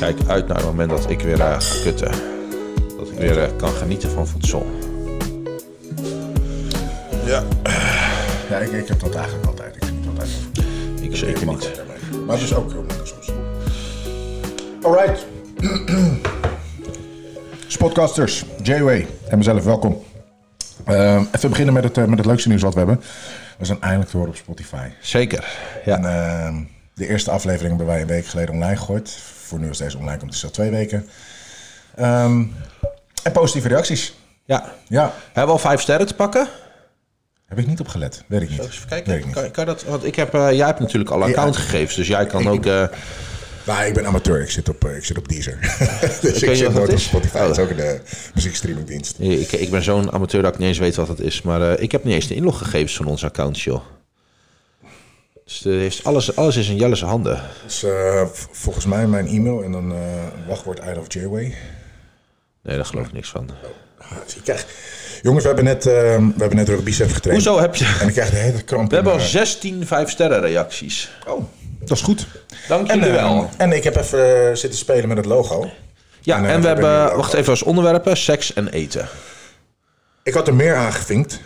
kijk uit naar het moment dat ik weer eh, ga kutten. Dat ik weer eh, kan genieten van voedsel. Ja. Ja, ik, ik heb dat eigenlijk altijd. Ik geniet altijd Ik zeker niet. daarmee. Maar het is ook heel moeilijk soms. Alright. Spotcasters, J-Way en mezelf, welkom. Ehm, even beginnen met het, eh, met het leukste nieuws wat we hebben. We zijn eindelijk te horen op Spotify. Zeker. Ja. En, ehm, de eerste aflevering hebben wij een week geleden online gegooid. Voor nu is deze online, komt het al twee weken. Ehm, en positieve reacties. ja. Ja, Hebben we al vijf sterren te pakken? heb ik niet opgelet. Weet ik niet. Even Weet kijken. ik niet. Kan, kan dat, want ik heb, eh, jij hebt natuurlijk alle accountgegevens, dus jij kan ook. eh, Nou, ik ben amateur. Ik zit op, eh, ik zit op Deezer. dus ik zit dat nooit op? Spotify. Oh. Dat is ook een uh, muziekstreamingdienst. ik, ik ben zo'n amateur dat ik niet eens weet wat het is. Maar eh, ik heb niet eens de inloggegevens van onze accounts, joh. Dus heeft alles, alles is in Jelle's handen. Dus eh, volgens mij mijn e-mail en dan eh wachtwoord I of J-Way. Nee, daar geloof ik niks van. Ah, ik krijg... Jongens, we hebben net, eh, we hebben net rug bicep getraind. Hoezo heb je... En ik krijg de hele kramp We hebben al mijn- 16 vijf sterren reacties. Oh, dat is goed. Dank jullie wel. en ik heb even zitten spelen met het logo. Ja, en, en, we hebben Wacht even als onderwerpen. Seks en eten. Ik had er meer aangevinkt.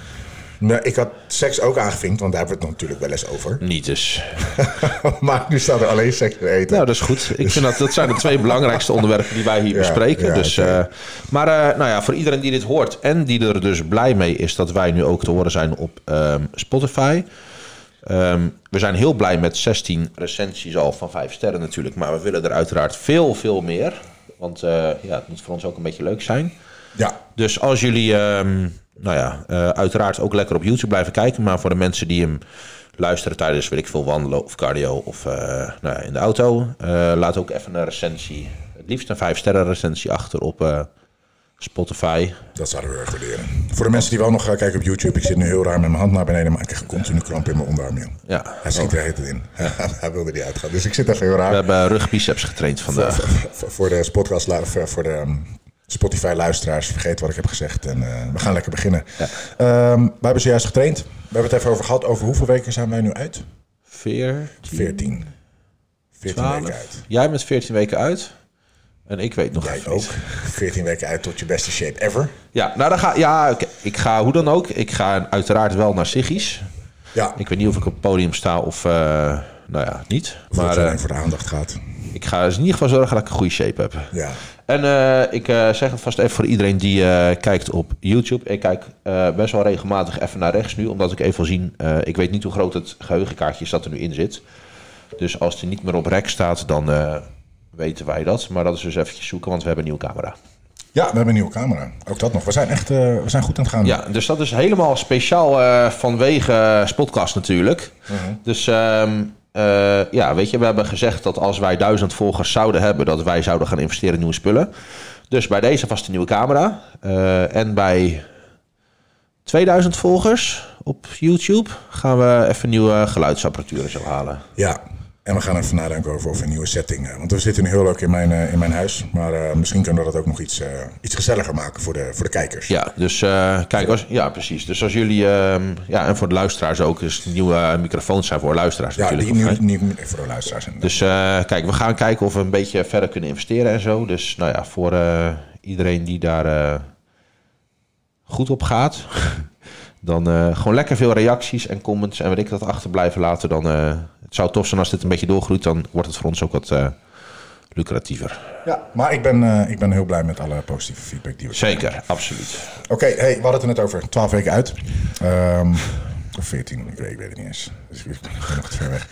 Maar ik had seks ook aangevinkt, want daar hebben we het natuurlijk wel eens over. Niet dus. maar nu staat er alleen seks en eten. Nou, dat is goed. Ik vind dat, dat zijn de twee belangrijkste onderwerpen die wij hier Ja, bespreken. ja, dus, eh, maar eh, nou ja, voor iedereen die dit hoort en die er dus blij mee is dat wij nu ook te horen zijn op ehm, Spotify. Ehm, we zijn heel blij met 16 recensies al van 5 sterren natuurlijk. Maar we willen er uiteraard veel, veel meer. Want eh, ja, het moet voor ons ook een beetje leuk zijn. Ja, Dus als jullie, ehm, nou ja, eh, uiteraard ook lekker op YouTube blijven kijken. Maar voor de mensen die hem luisteren tijdens, weet ik veel, wandelen of cardio of eh, nou ja, in de auto. eh, laat ook even een recensie, het liefst een 5 sterren recensie achter op Spotify. dat zouden we erg waarderen. Voor de mensen die wel nog gaan kijken op YouTube. Ik zit nu heel raar met mijn hand naar beneden, maar ik krijg een continu kramp in mijn onderarm. joh. Ja. Hij schiet er het in. Hij wilde niet uitgaan. Dus ik zit even heel raar. We hebben rugbiceps getraind vandaag. Voor- voor de podcast, voor de ehm, Spotify luisteraars, vergeet wat ik heb gezegd. En eh, we gaan lekker beginnen. Ehm, we hebben zojuist getraind. We hebben het even over gehad. Over hoeveel weken zijn wij nu uit? 14, 14. 14 12. weken uit. Jij bent 14 weken uit. En ik weet nog Jij even ook. niet. 14 weken uit tot je beste shape ever. Ja, nou dan ga, ja, ik ga hoe dan ook. Ik ga uiteraard wel naar Siggy's. Ja, Ik weet niet of ik op het podium sta of, eh, nou ja, niet. maar Maar het eh, voor de aandacht gaat. Ik ga dus in ieder geval zorgen dat ik een goede shape heb. Ja. En eh, ik eh, zeg het vast even voor iedereen die eh, kijkt op YouTube. Ik kijk best wel regelmatig even naar rechts nu, omdat ik even wil zien. ik weet niet hoe groot het geheugenkaartje is dat er nu in zit. Dus als het niet meer op rek staat, dan weten wij dat. Maar dat is dus eventjes zoeken, want we hebben een nieuwe camera. ja, we hebben een nieuwe camera. Ook dat nog. We zijn echt we zijn goed aan het gaan. Ja, dus dat is helemaal speciaal vanwege Spotcast natuurlijk. Dus ehm, eh, ja, weet je, we hebben gezegd dat als wij duizend volgers zouden hebben, dat wij zouden gaan investeren in nieuwe spullen. Dus bij deze vast een nieuwe camera. Eh, en bij 2000 volgers op YouTube gaan we even nieuwe geluidsapparatuur zo halen. Ja. En we gaan even nadenken over, over een nieuwe setting. Want we zitten nu heel leuk in mijn, eh, in mijn huis. Maar eh, misschien kunnen we dat ook nog iets, eh, iets gezelliger maken voor de, voor de kijkers. Ja, dus kijk, als, ja, precies. Dus als jullie, ehm, ja, en voor de luisteraars ook, dus nieuwe microfoons zijn voor luisteraars Ja, natuurlijk. die, of, nieuw, nieuw, voor de luisteraars. inderdaad. Dus kijk, we gaan kijken of we een beetje verder kunnen investeren en zo. Dus nou ja, voor iedereen die daar goed op gaat, dan eh, gewoon lekker veel reacties en comments en weet ik dat achter blijven laten. Dan, eh, het zou tof zijn als dit een beetje doorgroeit, dan wordt het voor ons ook wat eh, lucratiever. Ja, maar ik ben, ik ben heel blij met alle positieve feedback die we Zeker, absoluut. Oké, hey, we hadden het er net over. 12 weken uit. Ehm, of 14, ik weet, ik weet het niet eens. Dus ik ben nog te ver weg.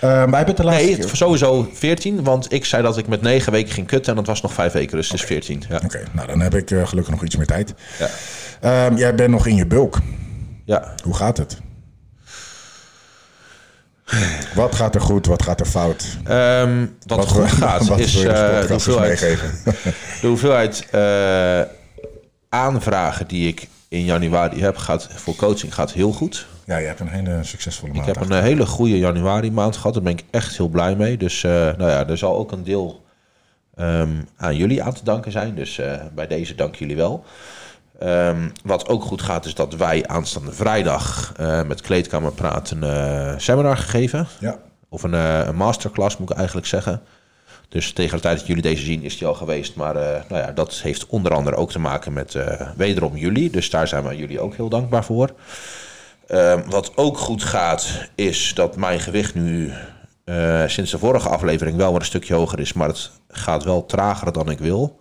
Ehm wij hebben de laatste Nee, keer... sowieso 14, want ik zei dat ik met 9 weken ging kutten en dat was nog 5 weken, dus het is 14. Ja. Oké, nou dan heb ik gelukkig nog iets meer tijd. Ja. Ehm, jij bent nog in je bulk. Ja. Hoe gaat het? Wat gaat er goed, wat gaat er fout? Ehm, wat, Wat goed gaat wat is de eh, de hoeveelheid, de hoeveelheid eh, aanvragen die ik in januari heb gaat, voor coaching gaat heel goed. Ja, je hebt een hele succesvolle maand. Ik heb een hele goede januari maand gehad. Daar ben ik echt heel blij mee. Dus eh, nou ja, er zal ook een deel ehm, aan jullie aan te danken zijn. Dus bij deze dank jullie wel. Ehm, wat ook goed gaat is dat wij aanstaande vrijdag eh, met Kleedkamer Praten een eh, seminar gegeven. Ja, Of een, eh, een masterclass moet ik eigenlijk zeggen. Dus tegen de tijd dat jullie deze zien is die al geweest. Maar nou ja, dat heeft onder andere ook te maken met wederom jullie. Dus daar zijn we jullie ook heel dankbaar voor. Ehm, wat ook goed gaat, is dat mijn gewicht nu sinds de vorige aflevering wel weer een stukje hoger is. Maar het gaat wel trager dan ik wil.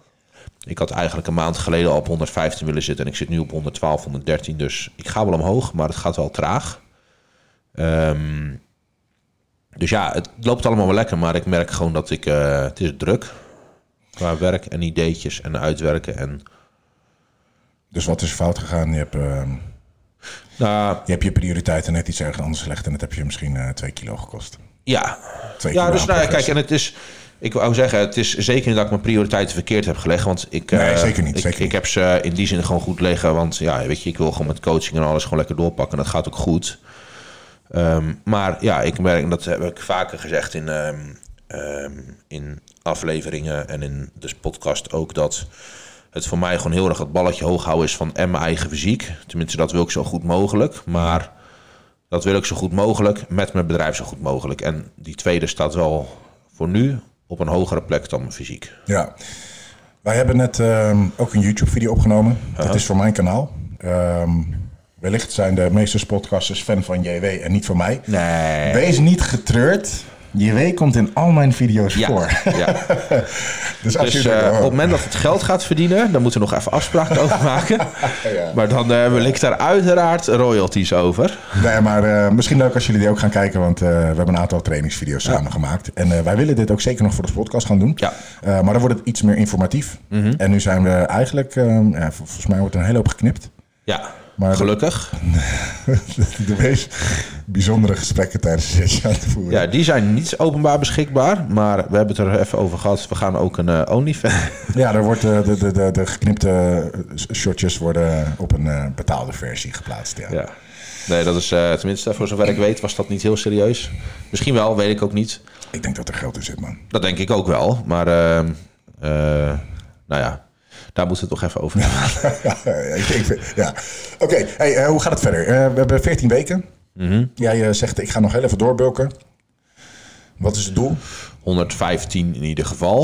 Ik had eigenlijk een maand geleden al op 115 willen zitten. En ik zit nu op 112, 113. Dus ik ga wel omhoog, maar het gaat wel traag. Ehm, dus ja, het loopt allemaal wel lekker. Maar ik merk gewoon dat ik... eh, het is druk. Qua werk en ideetjes en uitwerken. En Dus wat is fout gegaan? Je hebt, ehm, nou, je, hebt je prioriteiten net iets ergens anders gelegd en dat heb je misschien eh, twee kilo gekost. ja. Twee Ja, kilo dus nou kijk, en het is... Ik wou zeggen, het is zeker niet dat ik mijn prioriteiten verkeerd heb gelegd. Want ik, Nee, eh, zeker niet, Ik, zeker ik heb ze in die zin gewoon goed liggen. Want ja, weet je, ik wil gewoon met coaching en alles gewoon lekker doorpakken. En dat gaat ook goed. Ehm, maar ja, ik merk, en dat heb ik vaker gezegd in, ehm, ehm, in afleveringen en in de podcast ook, dat het voor mij gewoon heel erg het balletje hoog houden is van en mijn eigen fysiek. Tenminste, dat wil ik zo goed mogelijk. Maar dat wil ik zo goed mogelijk met mijn bedrijf zo goed mogelijk. En die tweede staat wel voor nu op een hogere plek dan fysiek. Ja. Wij hebben net ehm, ook een YouTube-video opgenomen. Dat is voor mijn kanaal. Ehm, wellicht zijn de meeste podcasters fan van JW en niet van mij. Nee. Wees niet getreurd. JW komt in al mijn video's Ja, voor. ja. Dus als Dus je eh, op het moment dat het geld gaat verdienen, dan moeten we nog even afspraken over maken. Ja. Maar dan eh, wil ik daar uiteraard royalties over. Nee, maar eh, misschien leuk als jullie die ook gaan kijken, want we hebben een aantal trainingsvideo's samen gemaakt. En wij willen dit ook zeker nog voor de podcast gaan doen. Ja. Mhm. Maar dan wordt het iets meer informatief. En nu zijn we eigenlijk, eh, ja, vol- volgens mij wordt er een hele hoop geknipt. Ja, Maar- gelukkig. de meest bijzondere gesprekken tijdens de sessie aan het voeren. Ja, die zijn niet openbaar beschikbaar. Maar we hebben het er even over gehad. We gaan ook een eh OnlyFans. Ja, er wordt, eh, de, de, de, de geknipte shotjes worden op een eh, betaalde versie geplaatst. Ja. Ja. Nee, dat is tenminste, voor zover ik weet, was dat niet heel serieus. Misschien wel, weet ik ook niet. Ik denk dat er geld in zit, man. Dat denk ik ook wel. Maar, ehm, eh, nou ja, daar moeten we het toch even over hebben. ja, ik, ik vind- ja. Oké, hey, eh, hoe gaat het verder? Eh, we hebben 14 weken. Mhm. Jij eh, zegt, ik ga nog heel even doorbulken. Wat is het doel? 115 in ieder geval.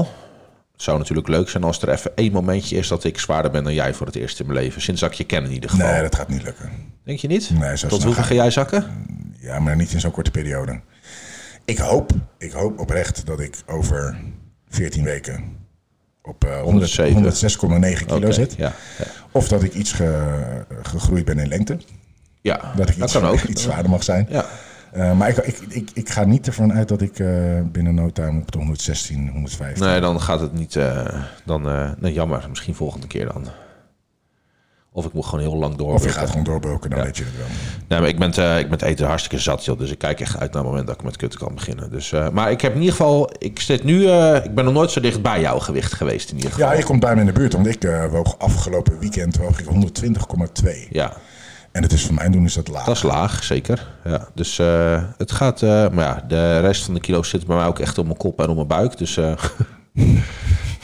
Het zou natuurlijk leuk zijn als er even één momentje is dat ik zwaarder ben dan jij voor het eerst in mijn leven. Sinds dat ik je ken in ieder geval. Nee, dat gaat niet lukken. Denk je niet? Nee, zo Tot hoeveel ga ga jij zakken? Ja, maar niet in zo'n korte periode. Ik hoop, ik hoop oprecht dat ik over 14 weken op eh, 100 107. 106,9 kilo zit. Ja, ja. Of dat ik iets ge- gegroeid ben in lengte. ja Dat ik iets, kan ook. iets zwaarder mag zijn. Ja. Eh, maar ik, ik, ik, ik ga niet ervan uit dat ik eh, binnen no time op de 116, 115... Nee, dan gaat het niet. eh, dan, eh, nee, jammer. Misschien volgende keer dan. Of ik moet gewoon heel lang door. Of je gaat gewoon doorbulken, dan weet je het wel. Nee, maar ik ben, eh, ik ben het eten hartstikke zat, joh. Dus ik kijk echt uit naar het moment dat ik met kutten kan beginnen. Dus, eh, maar ik heb in ieder geval... Ik zit nu... eh, ik ben nog nooit zo dicht bij jouw gewicht geweest in ieder geval. Ja, je komt bij me in de buurt, want ik woog afgelopen weekend woog ik 120,2. Ja, En het is voor mijn doen is dat laag. dat is laag, zeker. Ja, dus het gaat... maar ja, de rest van de kilo's zit bij mij ook echt op mijn kop en op mijn buik. Dus...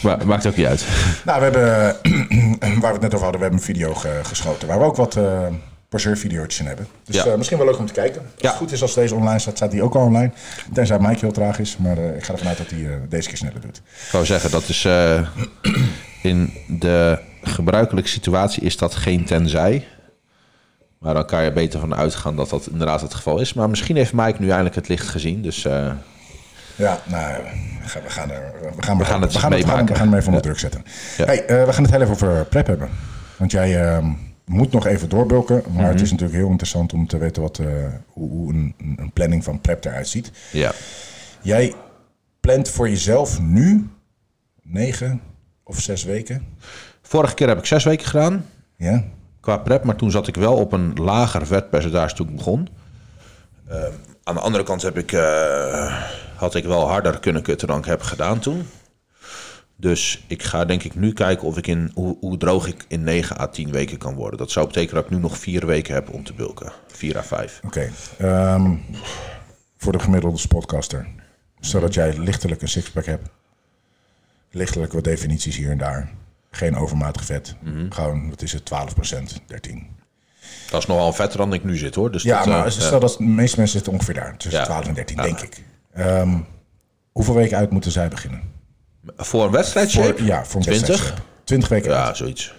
maar maakt ook niet uit. Nou, we hebben, waar we het net over hadden, we hebben een video ge- geschoten. Waar we ook wat eh video's in hebben. Dus Ja. eh, misschien wel leuk om te kijken. Als Ja. het goed is, als deze online staat, staat die ook al online. Tenzij Mike heel traag is. Maar eh, ik ga ervan uit dat hij deze keer sneller doet. Ik wou zeggen, dat is... in de gebruikelijke situatie is dat geen tenzij. Maar dan kan je beter van uitgaan dat dat inderdaad het geval is. Maar misschien heeft Mike nu eindelijk het licht gezien. Dus Ja, nou, we gaan, we gaan, er, we gaan, We gaan het we gaan, gaan, we gaan hem even onder druk zetten. Hey, eh, we gaan het heel even over prep hebben. Want jij eh, moet nog even doorbulken. Maar Mhm. het is natuurlijk heel interessant om te weten wat, eh, hoe, hoe een, een planning van prep eruit ziet. ja. Jij plant voor jezelf nu negen of zes weken. Vorige keer heb ik zes weken gedaan Ja? qua prep. Maar toen zat ik wel op een lager vetpercentage toen ik begon. Eh, aan de andere kant heb ik, eh, had ik wel harder kunnen kutten dan ik heb gedaan toen. Dus ik ga denk ik nu kijken of ik in, hoe, hoe droog ik in 9 à 10 weken kan worden. Dat zou betekenen dat ik nu nog vier weken heb om te bulken. 4 à 5. Oké. Ehm, voor de gemiddelde spotcaster. Zodat jij lichtelijk een sixpack hebt. Lichtelijk wat definities hier en daar. Geen overmatig vet. Mhm. Gewoon, wat is het, 12%, 13. Dat is nogal vetter dan ik nu zit hoor. Dus Ja, dat, maar eh, stel dat de meeste mensen zitten ongeveer daar. Tussen Ja. 12 en 13, Ja. denk ik. Ehm, hoeveel weken uit moeten zij beginnen? Voor een wedstrijd, Voor, ja, voor een 20? wedstrijd. 20 weken uit. Ja, zoiets.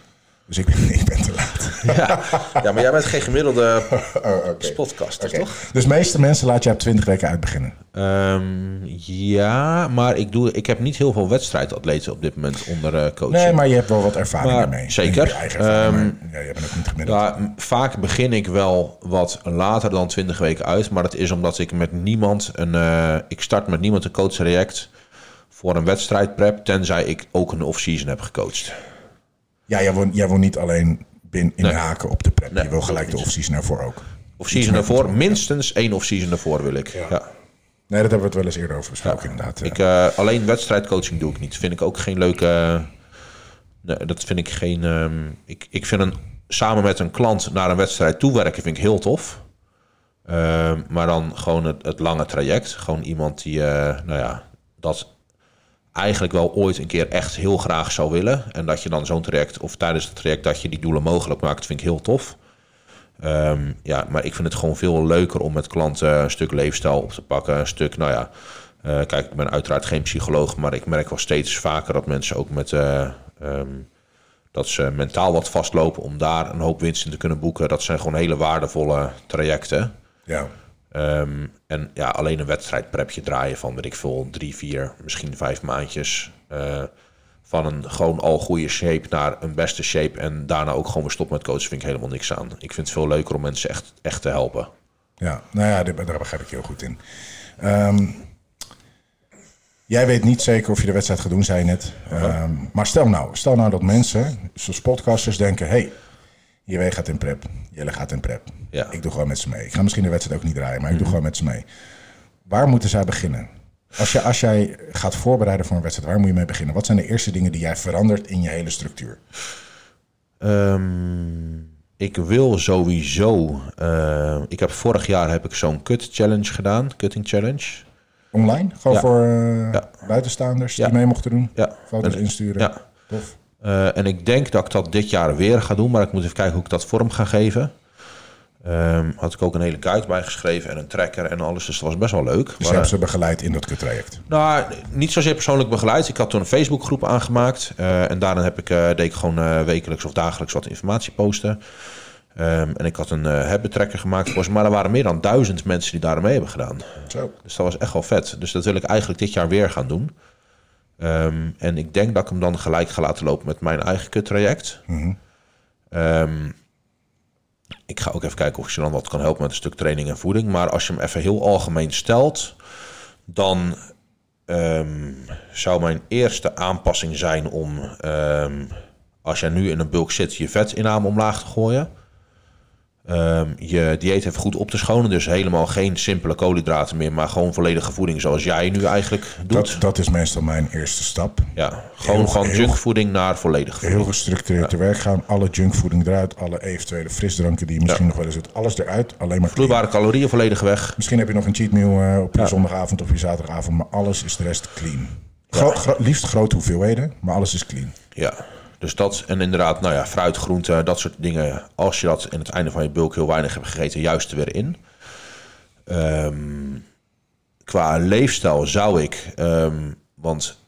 Dus ik ben, ik ben te laat. Ja. ja, maar jij bent geen gemiddelde Oh, Oké. toch? Dus de meeste mensen laat je op 20 weken uit beginnen. Ehm, ja, maar ik, doe, ik heb niet heel veel wedstrijdatleten op dit moment onder eh coaching. Nee, maar je hebt wel wat ervaring Maar ermee. zeker. Je ervaring, Ehm, ja, jij bent ook niet gemiddeld. Ja, vaak begin ik wel wat later dan 20 weken uit. Maar dat is omdat ik met niemand een. eh, ik start met niemand een coachtraject voor een wedstrijdprep. Tenzij ik ook een off-season heb gecoacht. Ja, jij wil, jij wil niet alleen bin, Nee. inhaken op de prep. Nee, je wil gelijk de off-season ervoor ook. Off-season ervoor, minstens één off-season ervoor wil ik. Ja. Nee, dat hebben we het wel eens eerder over besproken inderdaad. Ik, eh, alleen wedstrijdcoaching doe ik niet. Vind ik ook geen leuke. nee, dat vind ik geen. ehm, ik, ik vind een samen met een klant naar een wedstrijd toewerken vind ik heel tof. Ehm, maar dan gewoon het, het lange traject. Gewoon iemand die, eh, nou ja, dat eigenlijk wel ooit een keer echt heel graag zou willen. En dat je dan zo'n traject, of tijdens het traject, dat je die doelen mogelijk maakt, vind ik heel tof. Ehm, ja, maar ik vind het gewoon veel leuker om met klanten een stuk leefstijl op te pakken. Een stuk, nou ja, eh, kijk, ik ben uiteraard geen psycholoog, maar ik merk wel steeds vaker dat mensen ook met eh, ehm, dat ze mentaal wat vastlopen om daar een hoop winst in te kunnen boeken. Dat zijn gewoon hele waardevolle trajecten. Ja. Ehm, en ja, alleen een wedstrijdprepje draaien van, weet ik veel, drie, vier, misschien vijf maandjes. eh, van een gewoon al goede shape naar een beste shape. En daarna ook gewoon weer stoppen met coachen vind ik helemaal niks aan. Ik vind het veel leuker om mensen echt, echt te helpen. Ja, nou ja, daar begrijp ik heel goed in. Ehm, jij weet niet zeker of je de wedstrijd gaat doen, zei je net. Ehm, maar stel nou, stel nou dat mensen, zoals podcasters, denken... hey, JW gaat in prep, Jelle gaat in prep. Ja. Ik doe gewoon met ze mee. Ik ga misschien de wedstrijd ook niet draaien, maar ik doe gewoon met ze mee. Waar moeten zij beginnen? Als, je, als jij gaat voorbereiden voor een wedstrijd, waar moet je mee beginnen? Wat zijn de eerste dingen die jij verandert in je hele structuur? Ehm, ik wil sowieso. eh, ik heb vorig jaar heb ik zo'n cut challenge gedaan, cutting challenge. Online? Gewoon Ja. voor eh, Ja. buitenstaanders die mee mochten doen? Ja. Foto's En- insturen? Ja. Tof. Eh, en ik denk dat ik dat dit jaar weer ga doen, maar ik moet even kijken hoe ik dat vorm ga geven. Ehm, had ik ook een hele guide bijgeschreven en een tracker en alles, dus dat was best wel leuk. Dus Maar, je hebt ze begeleid in dat kuttraject. Nou, niet zozeer persoonlijk begeleid. Ik had toen een Facebookgroep aangemaakt. eh, en daarin heb ik, eh, deed ik gewoon eh, wekelijks of dagelijks wat informatie posten. Ehm, en ik had een uh, gemaakt volgens mij. Maar er waren meer dan duizend mensen die daar mee hebben gedaan. Zo. Dus dat was echt wel vet. Dus dat wil ik eigenlijk dit jaar weer gaan doen. Ehm, en ik denk dat ik hem dan gelijk ga laten lopen met mijn eigen kuttraject. Ehm, ik ga ook even kijken of ik ze dan wat kan helpen met een stuk training en voeding. Maar als je hem even heel algemeen stelt, dan ehm, zou mijn eerste aanpassing zijn om, als jij nu in een bulk zit, je vetinname omlaag te gooien. Ehm, je dieet even goed op te schonen. Dus helemaal geen simpele koolhydraten meer, maar gewoon volledige voeding zoals jij nu eigenlijk doet. Dat, dat is meestal mijn eerste stap. ja, gewoon heel- van junkvoeding naar volledige voeding. Heel gestructureerd te werk gaan. Alle junkvoeding eruit. Alle eventuele frisdranken die je misschien nog wel eens hebt. Alles eruit. Alleen maar clean. Vloeibare calorieën volledig weg. Misschien heb je nog een cheat meal eh, op je zondagavond of je zaterdagavond. Maar alles is de rest clean. Gro- gro- liefst grote hoeveelheden, maar alles is clean. Ja, dus dat en inderdaad, nou ja, fruit, groente, dat soort dingen. Als je dat in het einde van je bulk heel weinig hebt gegeten, juist er weer in. Ehm, qua leefstijl zou ik, ehm, want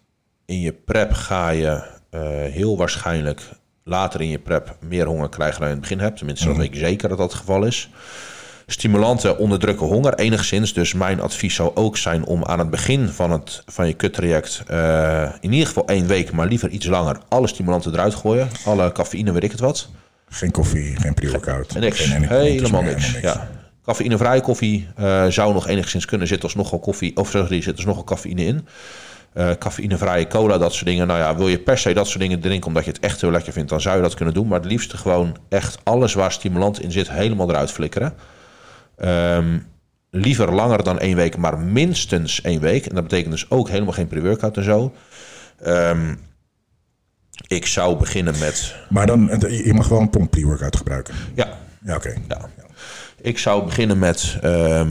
in je prep ga je eh, heel waarschijnlijk later in je prep meer honger krijgen dan je in het begin hebt. Tenminste, dat weet ik zeker dat dat het geval is. Stimulanten onderdrukken honger enigszins. Dus mijn advies zou ook zijn om aan het begin van, het, van je kuttraject... eh, in ieder geval één week, maar liever iets langer... alle stimulanten eruit gooien. Alle cafeïne, weet ik het wat. Geen koffie, geen pre-workout. Niks, geen helemaal niks. helemaal Ja. Cafeïnevrije koffie eh, zou nog enigszins kunnen. Zit alsnog al koffie, of sorry, zit alsnog al cafeïne in. Eh cafeïnevrije cola, dat soort dingen. Nou ja, wil je per se dat soort dingen drinken omdat je het echt heel lekker vindt, dan zou je dat kunnen doen. Maar het liefste gewoon echt alles waar stimulant in zit helemaal eruit flikkeren. Ehm, liever langer dan één week, maar minstens één week. En dat betekent dus ook helemaal geen pre-workout en zo. Ehm, ik zou beginnen met... Maar dan, je mag wel een pomp pre-workout gebruiken. Ja, Ja, oké. ja. Ik zou beginnen met... ehm,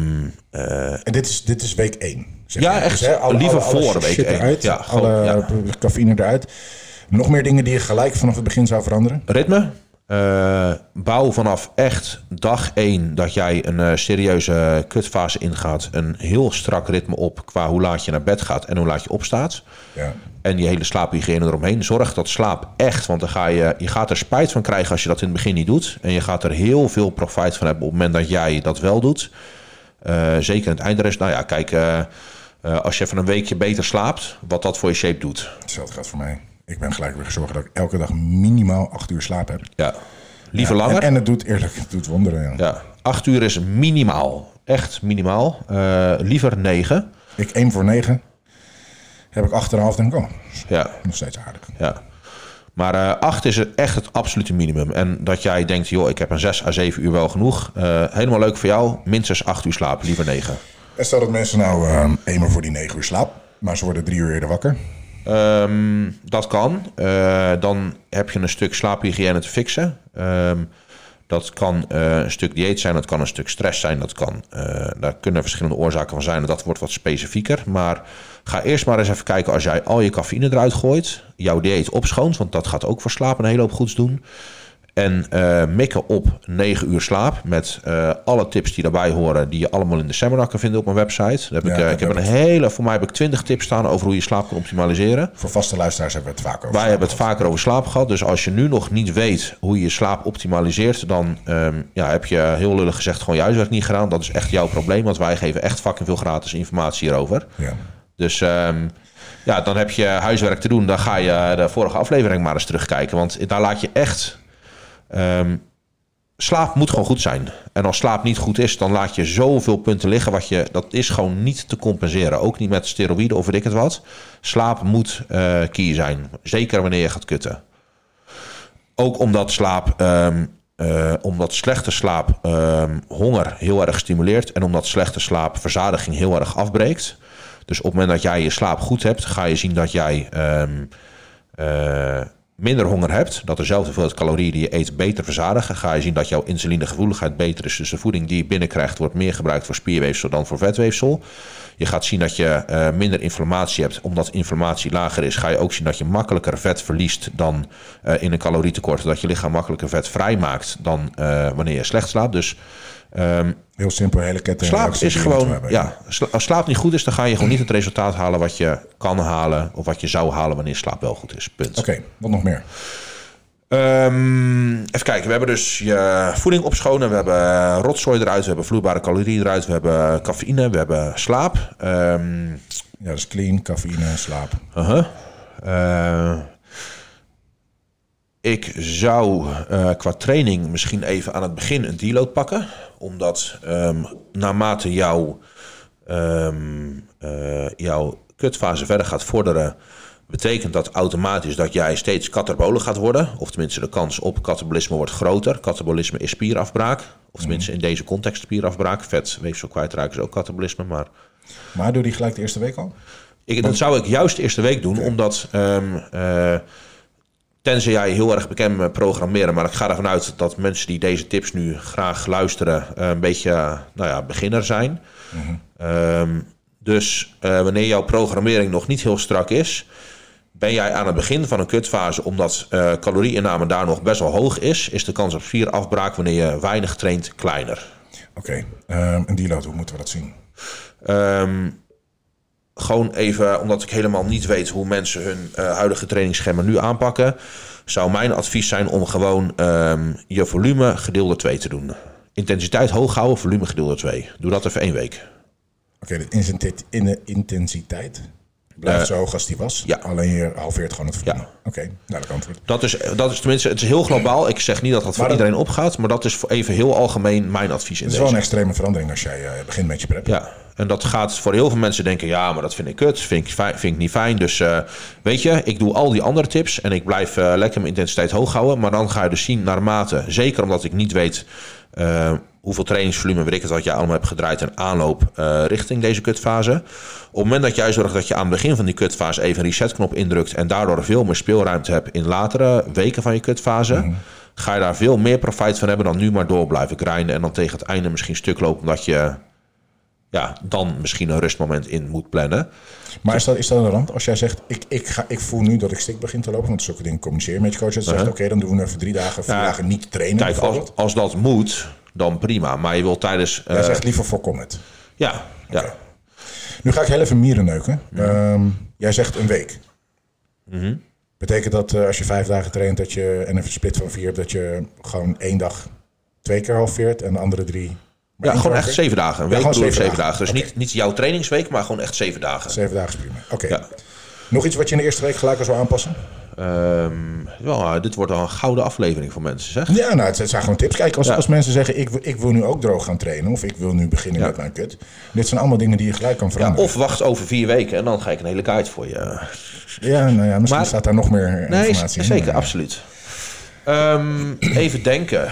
eh, En dit is, dit is week 1. Ja, echt. Liever voor week één. Eruit, Ja, gewoon, alle ja. cafeïne eruit. Nog meer dingen die je gelijk vanaf het begin zou veranderen? ritme. Eh, bouw vanaf echt dag één dat jij een eh, serieuze kutfase ingaat. Een heel strak ritme op qua hoe laat je naar bed gaat en hoe laat je opstaat. Ja. En je hele slaaphygiëne eromheen. Zorg dat slaap echt, want dan ga je, je gaat er spijt van krijgen als je dat in het begin niet doet. En je gaat er heel veel profijt van hebben op het moment dat jij dat wel doet. Eh, zeker in het eindrest. Nou ja, kijk, als je even een weekje beter slaapt, wat dat voor je shape doet. Hetzelfde gaat voor mij. Ik ben gelijk weer gezorgd dat ik elke dag minimaal acht uur slaap heb. Ja. Liever Ja, langer. En, en het doet eerlijk, het doet wonderen. Ja. Ja, acht uur is minimaal. Echt minimaal. Eh, liever negen. Ik één voor negen heb ik acht en een half denk ik, oh, Ja, nog steeds aardig. ja. Maar eh, acht is echt het absolute minimum. En dat jij denkt, joh, ik heb een zes à zeven uur wel genoeg. Eh, helemaal leuk voor jou. Minstens acht uur slapen, liever negen. En stel dat mensen nou eh eenmaal voor die negen uur slaap, maar ze worden drie uur eerder wakker. Ehm, dat kan. Eh, dan heb je een stuk slaaphygiëne te fixen. Ehm, dat kan eh, een stuk dieet zijn, dat kan een stuk stress zijn. Dat kan, eh, daar kunnen verschillende oorzaken van zijn. Dat wordt wat specifieker. Maar ga eerst maar eens even kijken als jij al je cafeïne eruit gooit. Jouw dieet opschoont, want dat gaat ook voor slaap een hele hoop goeds doen. En eh, mikken op 9 uur slaap. Met eh, alle tips die daarbij horen. Die je allemaal in de seminar kan vinden op mijn website. Daar heb Ja, ik, eh, ik heb een hele, voor mij heb ik 20 tips staan over hoe je slaap kan optimaliseren. Voor vaste luisteraars hebben we het vaak over. Wij hebben het vaker over slaap gehad. Dus als je nu nog niet weet hoe je je slaap optimaliseert, dan ehm, ja, heb je heel lullig gezegd gewoon je huiswerk niet gedaan. Dat is echt jouw probleem, want wij geven echt fucking veel gratis informatie hierover. Ja. Dus ehm, ja, dan heb je huiswerk te doen. Dan ga je de vorige aflevering maar eens terugkijken. Want daar laat je echt. Ehm, slaap moet gewoon goed zijn. En als slaap niet goed is, dan laat je zoveel punten liggen. Wat je, dat is gewoon niet te compenseren. Ook niet met steroïden of weet ik het wat. Slaap moet eh key zijn. Zeker wanneer je gaat kutten. Ook omdat slaap. ehm, eh, omdat slechte slaap ehm, honger heel erg stimuleert. En omdat slechte slaap verzadiging heel erg afbreekt. Dus op het moment dat jij je slaap goed hebt, ga je zien dat jij eh, minder honger hebt. Dat dezelfde hoeveelheid calorieën die je eet beter verzadigen. Ga je zien dat jouw insulinegevoeligheid beter is. Dus de voeding die je binnenkrijgt wordt meer gebruikt voor spierweefsel dan voor vetweefsel. Je gaat zien dat je eh, minder inflammatie hebt. Omdat inflammatie lager is, ga je ook zien dat je makkelijker vet verliest dan eh, in een calorietekort. Dat je lichaam makkelijker vet vrijmaakt dan eh, wanneer je slecht slaapt. Dus ehm, Heel simpel, hele ketting. Slaap is gewoon, ja, als slaap niet goed is, dan ga je gewoon niet het resultaat halen wat je kan halen of wat je zou halen wanneer slaap wel goed is. Punt. Oké, wat nog meer? Ehm, even kijken, we hebben dus je voeding opschonen, we hebben rotzooi eruit, we hebben vloeibare calorieën eruit, we hebben cafeïne, we hebben slaap. Ehm, Ja, dat is clean, cafeïne, slaap. uh-huh. Eh, ik zou eh, qua training misschien even aan het begin een deload pakken. Omdat ehm, naarmate jouw, eh, jouw kutfase verder gaat vorderen... betekent dat automatisch dat jij steeds katabolen gaat worden. Of tenminste de kans op katabolisme wordt groter. Katabolisme is spierafbraak. Of tenminste in deze context spierafbraak. Vet, weefsel kwijtraken is ook katabolisme, maar... Maar doe die gelijk de eerste week al? Ik, dat zou ik juist de eerste week doen, omdat ehm, eh, tenzij jij heel erg bekend met programmeren, maar ik ga ervan uit dat mensen die deze tips nu graag luisteren, eh, een beetje eh, nou ja, beginner zijn. Ehm, dus eh, wanneer jouw programmering nog niet heel strak is, ben jij aan het begin van een kutfase, omdat eh calorieinname daar nog best wel hoog is, is de kans op spierafbraak wanneer je weinig traint kleiner. Oké, ehm, een deload, hoe moeten we dat zien? Ehm, gewoon even, omdat ik helemaal niet weet hoe mensen hun eh, huidige trainingsschema nu aanpakken, zou mijn advies zijn om gewoon ehm, je volume gedeelde 2 te doen. Intensiteit hoog houden, volume gedeelde 2. Doe dat even één week. Oké, de intensiteit- in de intensiteit blijft Eh, zo hoog als die was. ja. Alleen je halveert gewoon het volume. Ja. Oké, duidelijk antwoord. Dat is, dat is tenminste, het is heel globaal. Ik zeg niet dat dat voor dat- iedereen opgaat, maar dat is voor even heel algemeen mijn advies in Het is deze. wel een extreme verandering als jij eh, begint met je prep. Ja, en dat gaat voor heel veel mensen denken... ja, maar dat vind ik kut, vind ik, fi- vind ik niet fijn. Dus eh, weet je, ik doe al die andere tips... en ik blijf lekker mijn intensiteit hoog houden. Maar dan ga je dus zien naarmate... zeker omdat ik niet weet eh, hoeveel trainingsvolume... weet ik het wat jij allemaal hebt gedraaid... en aanloop eh, richting deze kutfase. Op het moment dat jij zorgt dat je aan het begin van die kutfase... even een resetknop indrukt... en daardoor veel meer speelruimte hebt... in latere weken van je kutfase... ga je daar veel meer profijt van hebben... dan nu maar door blijven grinden... en dan tegen het einde misschien stuk lopen... omdat je ja, dan misschien een rustmoment in moet plannen. Maar is dat, is dat een rand? Als jij zegt, ik, ik, ga, ik voel nu dat ik stik begin te lopen, want zulke dingen communiceren met je coach. Dat zegt, oké, dan doen we even drie dagen, vier Ja. dagen niet trainen Kijk, als, als dat moet, dan prima. Maar je wilt tijdens... Jij eh, zegt liever voorkom het. ja, ja. Nu ga ik heel even mieren neuken. Ehm, jij zegt een week. Mhm. Betekent dat eh, als je vijf dagen traint dat je, en een split van vier hebt, dat je gewoon één dag twee keer halveert en de andere drie. Maar Ja, gewoon echt zeven dagen. Een Ja, week ik zeven zeven dagen. Dus niet, niet jouw trainingsweek, maar gewoon echt zeven dagen. Zeven dagen is prima. Oké. Ja. Nog iets wat je in de eerste week gelijk al zou aanpassen? Wel, dit wordt al een gouden aflevering voor mensen, zeg. Ja, nou, het zijn gewoon tips. Kijk, als, Ja. als mensen zeggen, ik, wil- ik wil nu ook droog gaan trainen, of ik wil nu beginnen Ja. met mijn kut. Dit zijn allemaal dingen die je gelijk kan Ja, veranderen. of wacht over vier weken en dan ga ik een hele guide voor je. Ja, nou ja, misschien Maar- staat daar nog meer Nee, informatie in. zeker, maar- absoluut. Ehm, even denken.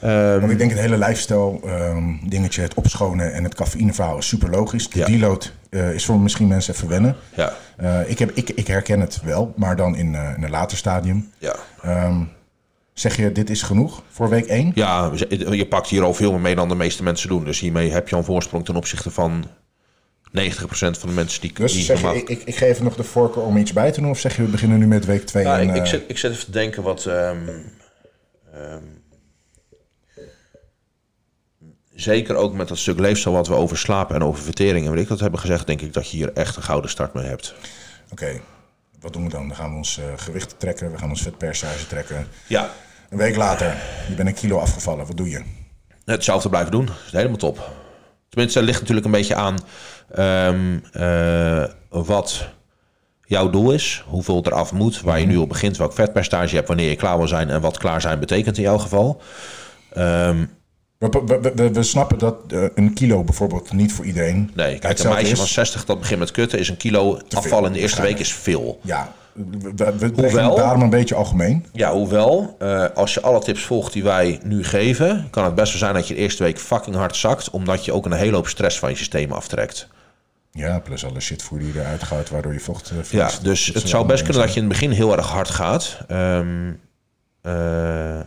Ehm, Want ik denk het hele lifestyle ehm, dingetje, het opschonen en het cafeïneverhaal is super logisch. De Ja. deload eh, is voor misschien mensen even wennen. ja, Eh, ik, heb, ik, ik herken het wel, maar dan in, eh, in een later stadium. ja. Ehm, zeg je, dit is genoeg voor week 1? ja, je pakt hier al veel meer mee dan de meeste mensen doen. Dus hiermee heb je al een voorsprong ten opzichte van 90% van de mensen die, Dus die zeg je, ik, ik, ik geef nog de voorkeur om iets bij te doen? Of zeg je, we beginnen nu met week 2? Ja, en, ik, ik, eh, zit, ik zit even te denken wat. ehm, zeker ook met dat stuk leefstijl wat we over slaap en over vertering en weet ik dat hebben gezegd, denk ik dat je hier echt een gouden start mee hebt. Oké, wat doen we dan? Dan gaan we ons eh, gewicht trekken, we gaan ons vetpercentage trekken. Ja, Een week later, je bent een kilo afgevallen, wat doe je? hetzelfde blijven doen. Dat is helemaal top. Tenminste, het ligt natuurlijk een beetje aan ehm, eh, wat jouw doel is. Hoeveel er af moet, waar je nu op begint, welk vetpercentage je hebt, wanneer je klaar wil zijn en wat klaar zijn betekent in jouw geval. Ehm, We, we, we, we snappen dat eh, een kilo bijvoorbeeld niet voor iedereen Nee, kijk, een meisje is. van 60 dat begint met kutten is een kilo afval in de eerste week is veel. Ja, we, we, we Hoewel- daarom een beetje algemeen. Ja, hoewel, eh, als je alle tips volgt die wij nu geven, kan het best wel zijn dat je de eerste week fucking hard zakt, omdat je ook een hele hoop stress van je systeem aftrekt. Ja, plus alle shitvoer die eruit gaat, waardoor je vocht eh, Ja, dus het zou best kunnen dat je in het begin heel erg hard gaat. Ehm, eh,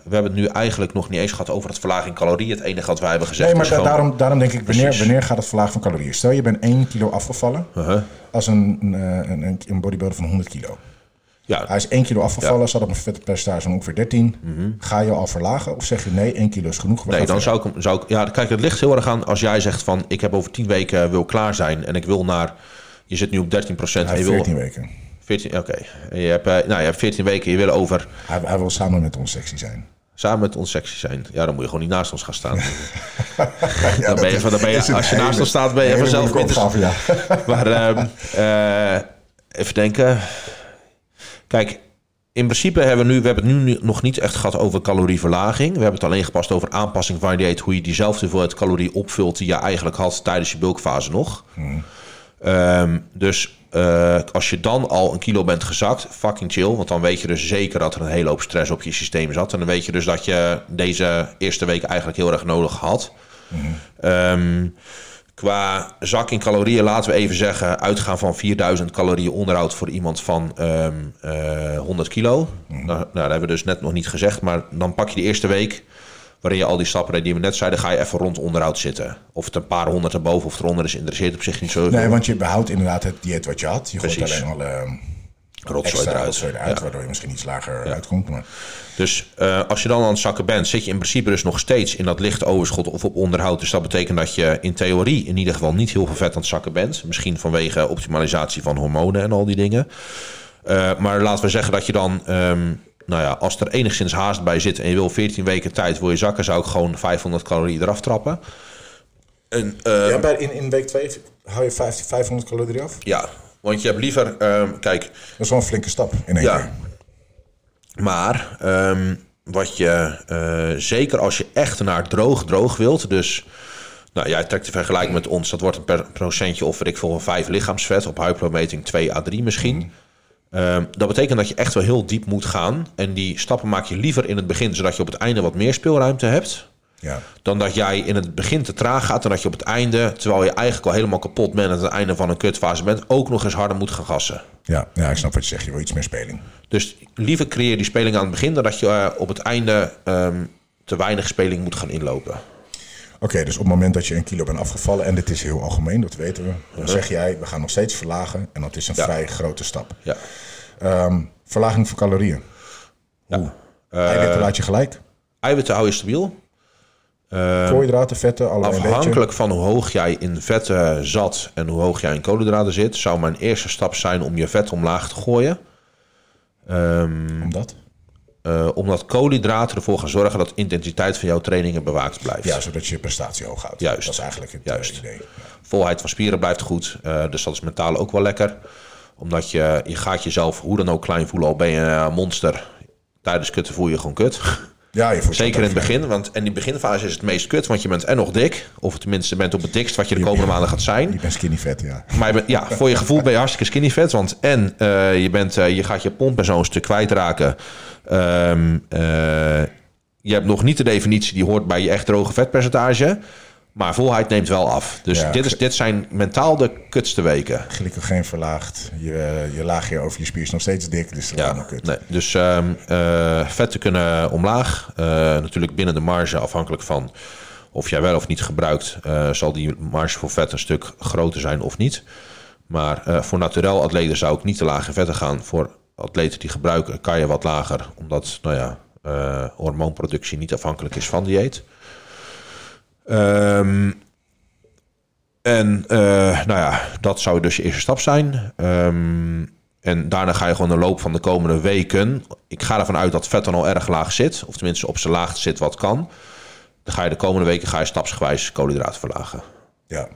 we hebben het nu eigenlijk nog niet eens gehad over het verlaging calorieën. Het enige wat wij hebben gezegd Nee, maar is da- gewoon... daarom, daarom denk ik, wanneer, wanneer gaat het verlagen van calorieën? Stel, je bent 1 kilo afgevallen Uh-huh. als een, een, eh, een, een, een bodybuilder van 100 kilo. Ja, Hij is 1 kilo afgevallen, staat op een vetpercentage van ongeveer 13. Ga je al verlagen of zeg je nee, 1 kilo is genoeg? Mhm. nee, dan verder? zou ik, hem- zou ik... Ja, kijk, het ligt heel erg aan als jij zegt van... ik heb over 10 weken wil klaar zijn en ik wil naar... Je zit nu op 13 procent en je heeft wil... 14 weken. 14, oké. Je, hebt, eh, nou, je hebt 14 weken, je wil over Hij, hij wil samen met ons sexy zijn. samen met ons sexy zijn. Ja, dan moet je gewoon niet naast ons gaan staan. Ja, dan ben je, dan ben je, als je naast ons staat, ben je vanzelf minder... opgave, ja. Maar ehm, eh, even denken. Kijk, in principe hebben we nu, we hebben het nu nog niet echt gehad over calorieverlaging. We hebben het alleen gepast over aanpassing van je dieet, hoe je diezelfde hoeveelheid calorie opvult die je eigenlijk had tijdens je bulkfase nog. Ehm, dus eh, als je dan al een kilo bent gezakt, fucking chill. Want dan weet je dus zeker dat er een hele hoop stress op je systeem zat. En dan weet je dus dat je deze eerste week eigenlijk heel erg nodig had. Ehm, qua zak in calorieën, laten we even zeggen, uitgaan van 4000 calorieën onderhoud voor iemand van ehm, eh, 100 kilo. Nou, nou, dat hebben we dus net nog niet gezegd, maar dan pak je de eerste week, waarin je al die stappen die we net zeiden, ga je even rond onderhoud zitten. Of het een paar honderd erboven of eronder is, interesseert op zich niet zo. Nee, want je behoudt inderdaad het dieet wat je had. Je gooit Precies. alleen alle rotzooi extra eruit. rotzooi eruit, Ja. waardoor je misschien iets lager uitkomt. Maar Dus eh, als je dan aan het zakken bent, zit je in principe dus nog steeds in dat lichte overschot of op onderhoud. Dus dat betekent dat je in theorie in ieder geval niet heel veel vet aan het zakken bent. Misschien vanwege optimalisatie van hormonen en al die dingen. Eh, maar laten we zeggen dat je dan, ehm, nou ja, als er enigszins haast bij zit en je wil 14 weken tijd wil je zakken, zou ik gewoon 500 calorieën eraf trappen. En, eh, ja, bij, in, in week 2 hou je 50, 500 calorieën af. Dat ja, want je hebt liever, ehm, kijk, is wel een flinke stap in één Ja. keer. Maar ehm, wat je eh, zeker als je echt naar droog droog wilt, dus nou, jij trekt de vergelijking met ons, dat wordt een per procentje of weet ik veel, van 5 lichaamsvet op huidplometing 2 à 3 misschien. Ehm, dat betekent dat je echt wel heel diep moet gaan. En die stappen maak je liever in het begin, zodat je op het einde wat meer speelruimte hebt. Ja. Dan dat jij in het begin te traag gaat en dat je op het einde, terwijl je eigenlijk al helemaal kapot bent aan het einde van een kutfase bent, ook nog eens harder moet gaan gassen. Ja, ja, ik snap wat je zegt. Je wil iets meer speling. Dus liever creëer die speling aan het begin dan dat je eh, op het einde ehm, te weinig speling moet gaan inlopen. Oké, dus op het moment dat je een kilo bent afgevallen, en dit is heel algemeen, dat weten we, dan zeg jij, we gaan nog steeds verlagen. En dat is een Ja. vrij grote stap. Ja. Ehm, verlaging van calorieën. ja. Eiwitten laat je gelijk. Eiwitten hou je stabiel. Koolhydraten, vetten, beetje. Afhankelijk van hoe hoog jij in vetten zat en hoe hoog jij in koolhydraten zit, zou mijn eerste stap zijn om je vet omlaag te gooien. Omdat? Eh, omdat koolhydraten ervoor gaan zorgen dat de intensiteit van jouw trainingen bewaakt blijft. Ja, zodat je prestatie hoog houdt. Juist. Dat is eigenlijk het eh, Juist. idee. Ja. Volheid van spieren blijft goed. eh, dus dat is mentaal ook wel lekker. Omdat je, je gaat jezelf hoe dan ook klein voelen. Al ben je een monster. Tijdens kutten voel je gewoon kut. Ja, je Zeker in het begin. Want in die beginfase is het meest kut. Want je bent en nog dik. Of tenminste bent op het dikst wat je de komende maanden gaat zijn. Je bent skinny vet, ja. Maar je bent- ja, voor je gevoel ben je hartstikke skinny vet. Want en eh, je, bent, eh, je gaat je pomp en zo een stuk kwijtraken. Eh, je hebt nog niet de definitie die hoort bij je echt droge vetpercentage. Maar volheid neemt wel af. Dus Ja, dit, is, dit zijn mentaal de kutste weken. Glycogeen verlaagd. Je, je laagje over je spier is nog steeds dik, dus dat is allemaal kut. nee. Dus ehm, eh, vetten kunnen omlaag. Eh, natuurlijk binnen de marge, afhankelijk van of jij wel of niet gebruikt, eh, zal die marge voor vet een stuk groter zijn of niet. Maar eh, voor naturel atleten zou ik niet te laag in vetten gaan. Voor atleten die gebruiken kan je wat lager, omdat nou ja, eh, hormoonproductie niet afhankelijk is van dieet. Ehm, en eh, nou ja, dat zou dus je eerste stap zijn. Ehm, en daarna ga je gewoon de loop van de komende weken. Ik ga ervan uit dat vet dan al erg laag zit. Of tenminste op zijn laagste zit wat kan. Dan ga je de komende weken ga je stapsgewijs koolhydraten verlagen. Ja.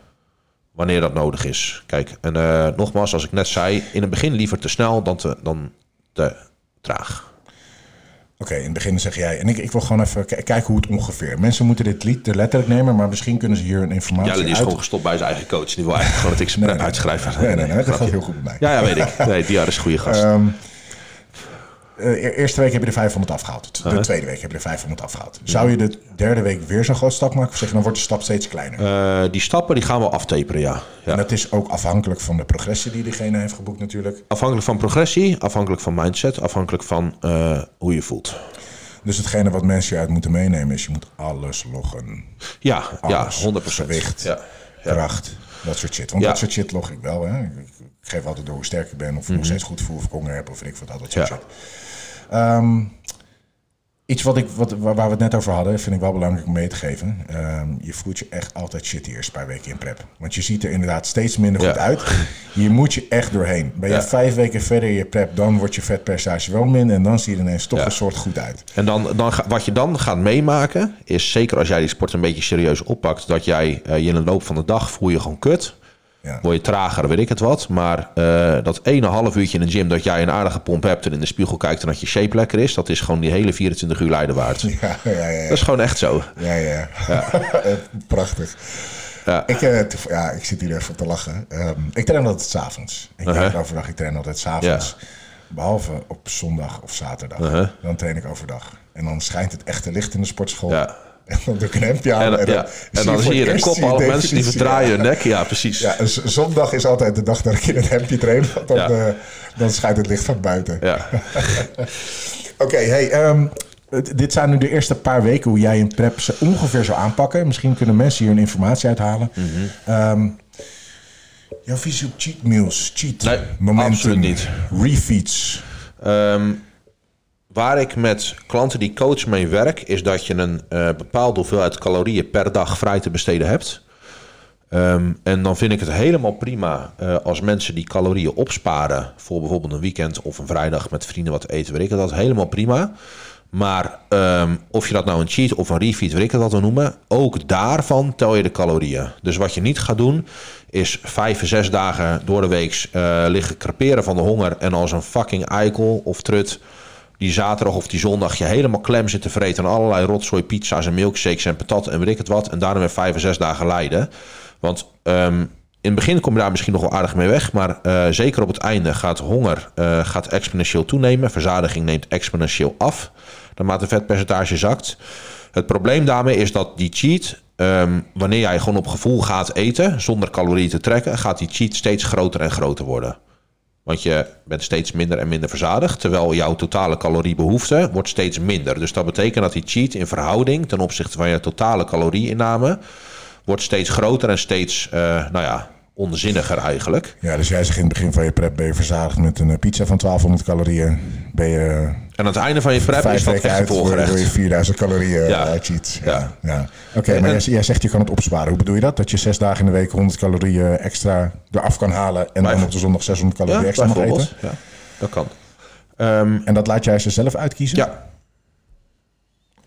Wanneer dat nodig is. Kijk, en eh, nogmaals, als ik net zei, in het begin liever te snel dan te, dan te traag. Oké, in het begin zeg jij, en ik, ik wil gewoon even kijken hoe het ongeveer. Mensen moeten dit lied te letterlijk nemen, maar misschien kunnen ze hier een informatie Jelle die is uit... gewoon gestopt bij zijn eigen coach. Die wil eigenlijk gewoon dat ik zijn prep uitschrijf. Nee, nee, nee, dat gaat heel goed bij mij. Ja, ja, weet ik. Nee, die is een goede gast. Ehm, eh, e- eerste week heb je de 500 afgehaald. De Uh-huh. tweede week heb je de 500 afgehaald. Zou je de derde week weer zo'n grote stap maken? Of zeg je, dan wordt de stap steeds kleiner? Eh, die stappen die gaan we aftaperen, ja. ja. En dat is ook afhankelijk van de progressie die diegene heeft geboekt natuurlijk. Afhankelijk van progressie, afhankelijk van mindset, afhankelijk van eh, hoe je voelt. Dus hetgene wat mensen hieruit moeten meenemen is, je moet alles loggen. Ja, ja Alles. 100%. Gewicht, Ja, ja. kracht, dat soort shit. Want Ja. dat soort shit log ik wel. Hè. Ik, ik geef altijd door hoe sterk ik ben, of nog steeds goed voel, of ik honger heb, of ik wat, al dat soort Mhm. Ja. shit. Ehm, iets wat ik, wat, waar we het net over hadden, vind ik wel belangrijk om mee te geven. Ehm, je voelt je echt altijd shit die eerste paar weken in prep. Want je ziet er inderdaad steeds minder goed Ja. uit. Je moet je echt doorheen. Ben je Ja. vijf weken verder in je prep, dan wordt je vetpercentage wel min. En dan zie je er ineens toch Ja. een soort goed uit. En dan, dan, wat je dan gaat meemaken, is zeker als jij die sport een beetje serieus oppakt, dat jij eh, je in de loop van de dag voel je gewoon kut. Ja. Word je trager, weet ik het wat. Maar eh, dat ene half uurtje in de gym dat jij een aardige pomp hebt en in de spiegel kijkt en dat je shape lekker is, dat is gewoon die hele 24 uur lijden waard. Ja, ja, ja, ja. Dat is gewoon echt zo. Ja, ja. Prachtig. Ja. Ik, eh, ja, ik zit hier even te lachen. Ehm, ik train altijd s'avonds. Ik Uh-huh. overdag, ik train altijd s'avonds. Behalve op zondag of zaterdag. Uh-huh. Dan train ik overdag. En dan schijnt het echte licht in de sportschool. Ja. En dan doe ik een hemdje aan. En, en dan, ja. en dan voor zie je de eerst kop mensen die verdraaien hun nek. Ja, precies. Ja, zondag is altijd de dag dat ik in het hemdje train. Want dan, Ja. eh, dan schijnt het licht van buiten. Ja. Oké, hey, ehm, dit zijn nu de eerste paar weken hoe jij een prep ze ongeveer zou aanpakken. Misschien kunnen mensen hier een informatie uithalen. Mhm. Ehm, jouw visie op cheat meals, cheat, Nee, absoluut niet. refeeds. Ehm, waar ik met klanten die coach mee werk, is dat je een eh, bepaalde hoeveelheid calorieën per dag vrij te besteden hebt. Ehm, en dan vind ik het helemaal prima eh, als mensen die calorieën opsparen voor bijvoorbeeld een weekend of een vrijdag met vrienden wat eten, weet ik dat helemaal prima. Maar ehm, of je dat nou een cheat of een refeed, weet ik het wat we noemen, ook daarvan tel je de calorieën. Dus wat je niet gaat doen, is vijf, zes dagen door de week eh, liggen creperen van de honger en als een fucking eikel of trut die zaterdag of die zondag je helemaal klem zit te vreten aan allerlei rotzooi pizza's en milkshakes en patat en weet het wat. En daarna weer vijf of zes dagen lijden. Want ehm, in het begin kom je daar misschien nog wel aardig mee weg. Maar eh, zeker op het einde gaat honger eh, gaat exponentieel toenemen. Verzadiging neemt exponentieel af. Naarmate vetpercentage zakt. Het probleem daarmee is dat die cheat, ehm, wanneer jij gewoon op gevoel gaat eten, zonder calorieën te trekken, gaat die cheat steeds groter en groter worden. Want je bent steeds minder en minder verzadigd. Terwijl jouw totale caloriebehoefte wordt steeds minder. Dus dat betekent dat die cheat in verhouding ten opzichte van je totale calorieinname... wordt steeds groter en steeds, uh, nou ja, onzinniger eigenlijk. Ja, dus jij zegt in het begin van je prep ben je verzadigd met een pizza van 1200 calorieën. Ben je en aan het einde van je prep is dat echt een volgerecht. Door je 4000 calorieën ja. cheat. Ja. ja. Oké, maar jij, zegt je kan het opsparen. Hoe bedoel je dat? Dat je zes dagen in de week 100 calorieën extra eraf kan halen... en dan op de zondag 600 calorieën extra mag eten? Ja, dat kan. Um, en dat laat jij ze zelf uitkiezen? Ja.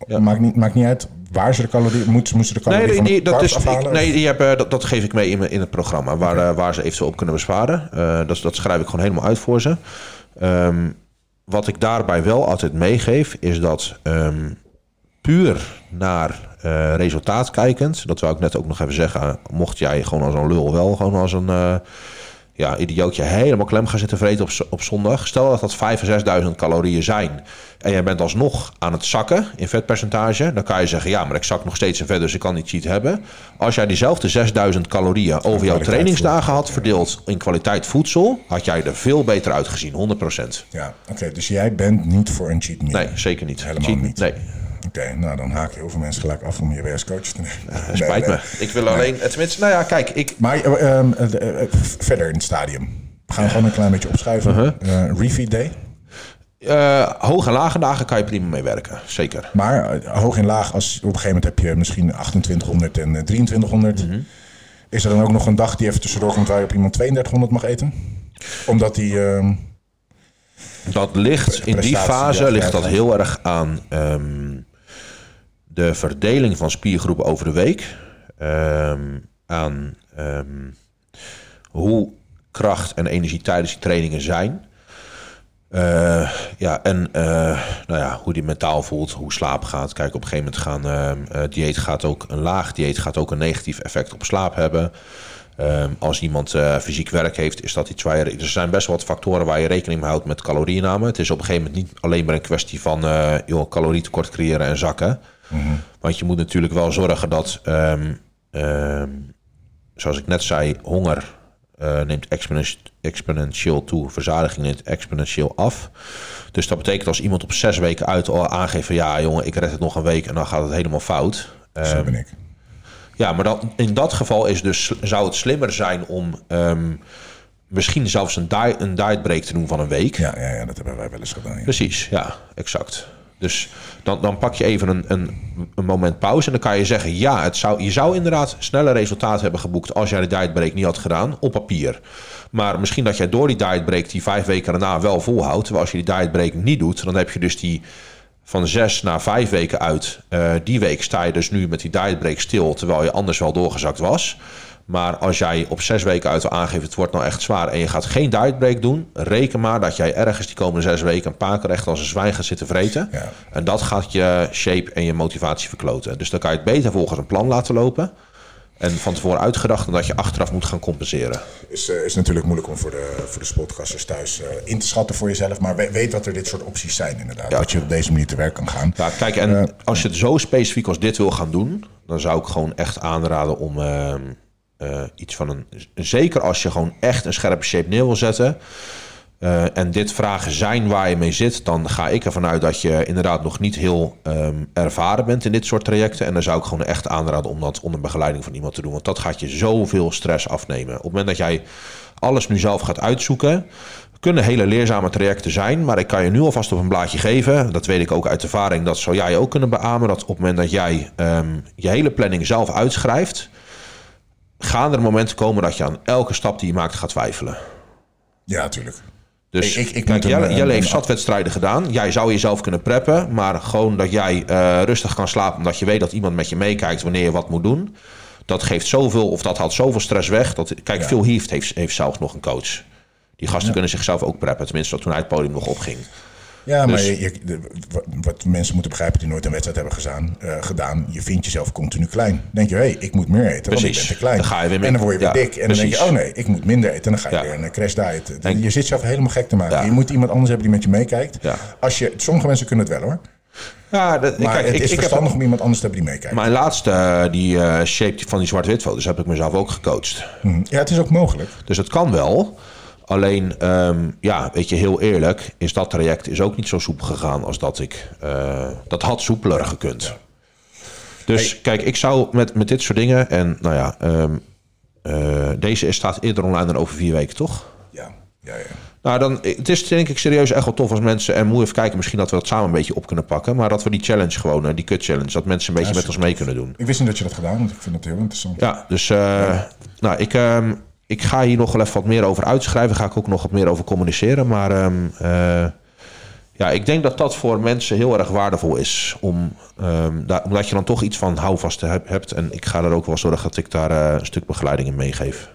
Ja. Maakt, niet, maakt niet uit waar ze de calorieën... Moeten ze de calorieën nee, de dat is? Nee, die hebben, dat, dat geef ik mee in, in het programma. Waar, okay. uh, waar ze eventueel op kunnen besparen. Uh, dat, dat schrijf ik gewoon helemaal uit voor ze. Um, wat ik daarbij wel altijd meegeef, is dat um, puur naar uh, resultaat kijkend, dat wou ik net ook nog even zeggen, mocht jij gewoon als een lul wel gewoon als een uh, ja, idiootje helemaal klem gaan zitten vreten op, op zondag. Stel dat dat 5.000 6.000 calorieën zijn en jij bent alsnog aan het zakken in vetpercentage, dan kan je zeggen, ja, maar ik zak nog steeds in vet, dus ik kan niet cheat hebben. Als jij diezelfde 6.000 calorieën over jouw trainingsdagen had verdeeld in kwaliteit voedsel, had jij er veel beter uitgezien, 100%. Ja, oké, dus jij bent niet voor een cheat meal? Nee, zeker niet. Helemaal cheat, niet? Nee. Oké, nou dan haak je heel veel mensen gelijk af om je weer als coach te nemen. Spijt me. Ik wil alleen, tenminste, nou ja, kijk, ik... Maar uh, uh, verder in het stadium. We gaan gewoon een klein beetje opschuiven. -huh. Uh, refeed day. Uh, hoog en lage dagen kan je prima mee werken, zeker. Maar uh, hoog en laag, als op een gegeven moment heb je misschien 2800 en uh, 2300. Mm -hmm. Is er dan ook nog een dag die even tussendoor komt waar je op iemand 3200 mag eten? Omdat die... ehm, dat ligt in die fase ligt dat heel erg aan um, de verdeling van spiergroepen over de week. Um, aan um, hoe kracht en energie tijdens die trainingen zijn. Uh, ja, en uh, nou ja, hoe die mentaal voelt, hoe slaap gaat. Kijk, op een gegeven moment gaan uh, dieet gaat ook een laag dieet gaat ook een negatief effect op slaap hebben. Als iemand fysiek werk heeft, is dat iets waar je. Er zijn best wel wat factoren waar je rekening mee houdt met calorieënname. Het is op een gegeven moment niet alleen maar een kwestie van joh, calorietekort creëren en zakken. Mm -hmm. Want je moet natuurlijk wel zorgen dat, um, um, zoals ik net zei, honger uh, neemt exponentieel toe. Verzadiging neemt exponentieel af. Dus dat betekent als iemand op zes weken uit al aangeeft van ja jongen, ik red het nog een week en dan gaat het helemaal fout. Zo um, ben ik. Ja, maar dat, in dat geval is dus, zou het slimmer zijn om um, misschien zelfs een, die, een dietbreak te doen van een week. Ja, ja, ja dat hebben wij wel eens gedaan. Ja. Precies, ja, exact. Dus dan, dan pak je even een, een, een, moment pauze en dan kan je zeggen... ja, het zou, je zou inderdaad sneller resultaat hebben geboekt... als jij de dietbreak niet had gedaan, op papier. Maar misschien dat jij door die dietbreak die vijf weken daarna wel volhoudt... terwijl als je die dietbreak niet doet... dan heb je dus die van zes naar vijf weken uit. Uh, die week sta je dus nu met die dietbreak stil... terwijl je anders wel doorgezakt was... Maar als jij op zes weken uit wil aangeven, het wordt nou echt zwaar en je gaat geen dietbreak doen, reken maar dat jij ergens die komende zes weken een paar keer echt als een zwijn gaat zitten vreten. Ja. En dat gaat je shape en je motivatie verkloten. Dus dan kan je het beter volgens een plan laten lopen. En van tevoren uitgedacht en dat je achteraf moet gaan compenseren. Is, uh, is natuurlijk moeilijk om voor de, voor de thuis uh, in te schatten voor jezelf. Maar weet dat er dit soort opties zijn inderdaad. Ja. Dat je op deze manier te werk kan gaan. Ja, kijk, en uh, als je het zo specifiek als dit wil gaan doen, dan zou ik gewoon echt aanraden om ehm, uh, iets van een. Zeker als je gewoon echt een scherpe shape neer wil zetten. Uh, en dit vragen zijn waar je mee zit, dan ga ik ervan uit dat je inderdaad nog niet heel um, ervaren bent in dit soort trajecten. En dan zou ik gewoon echt aanraden om dat onder begeleiding van iemand te doen. Want dat gaat je zoveel stress afnemen. Op het moment dat jij alles nu zelf gaat uitzoeken, kunnen hele leerzame trajecten zijn. Maar ik kan je nu alvast op een blaadje geven. Dat weet ik ook uit ervaring. Dat zou jij ook kunnen beamen. Dat op het moment dat jij um, je hele planning zelf uitschrijft gaan er momenten komen dat je aan elke stap die je maakt gaat twijfelen. Ja, natuurlijk. Dus ik, ik, kijk, Jelle, Jelle heeft zat wedstrijden gedaan. Jij zou jezelf kunnen preppen. Maar gewoon dat jij uh, rustig kan slapen... omdat je weet dat iemand met je meekijkt wanneer je wat moet doen... dat geeft zoveel, of dat haalt zoveel stress weg. Dat, kijk, ja. Phil Heath heeft, heeft zelfs nog een coach. Die gasten ja. kunnen zichzelf ook preppen. Tenminste, toen hij het podium nog opging. Ja, dus, maar je, je, wat mensen moeten begrijpen die nooit een wedstrijd hebben gezaan, uh, gedaan, je vindt jezelf continu klein. Dan denk je, hé, hey, ik moet meer eten, precies. want ik ben te klein. Dan ga je weer en dan word je weer ja, dik. En precies. dan denk je, oh nee, ik moet minder eten. En dan ga je ja. weer een crash diet. En je zit jezelf helemaal gek te maken. Je moet iemand anders hebben die met je meekijkt. Als je, sommige mensen kunnen het wel hoor. Ja, dat, maar kijk, het ik, is ik verstandig heb, om iemand anders te hebben die meekijkt. Mijn laatste, uh, die uh, shape van die zwart-wit foto's, heb ik mezelf ook gecoacht. Hmm. Ja, het is ook mogelijk. Dus het kan wel. Alleen, ehm, ja, weet je, heel eerlijk, is dat traject is ook niet zo soepel gegaan als dat ik. eh, dat had soepeler gekund. Dus kijk, ik zou met, met dit soort dingen. En nou ja, ehm, eh, deze staat eerder online dan over vier weken, toch? Ja, ja, ja. Nou, dan, het is denk ik serieus echt wel tof als mensen... en moet even kijken, misschien dat we dat samen een beetje op kunnen pakken... maar dat we die challenge gewoon, eh, die kut challenge... dat mensen een beetje met ons mee kunnen doen. Ik wist niet dat je dat gedaan had. Ik vind het heel interessant. Ja, dus nou, ik, ehm, ik ga hier nog wel even wat meer over uitschrijven. Ga ik ook nog wat meer over communiceren. Maar ehm, eh, ja, ik denk dat dat voor mensen heel erg waardevol is. Om, daar, omdat je dan toch iets van houvast heb- hebt. En ik ga er ook wel zorgen dat ik daar eh, een stuk begeleiding in meegeef.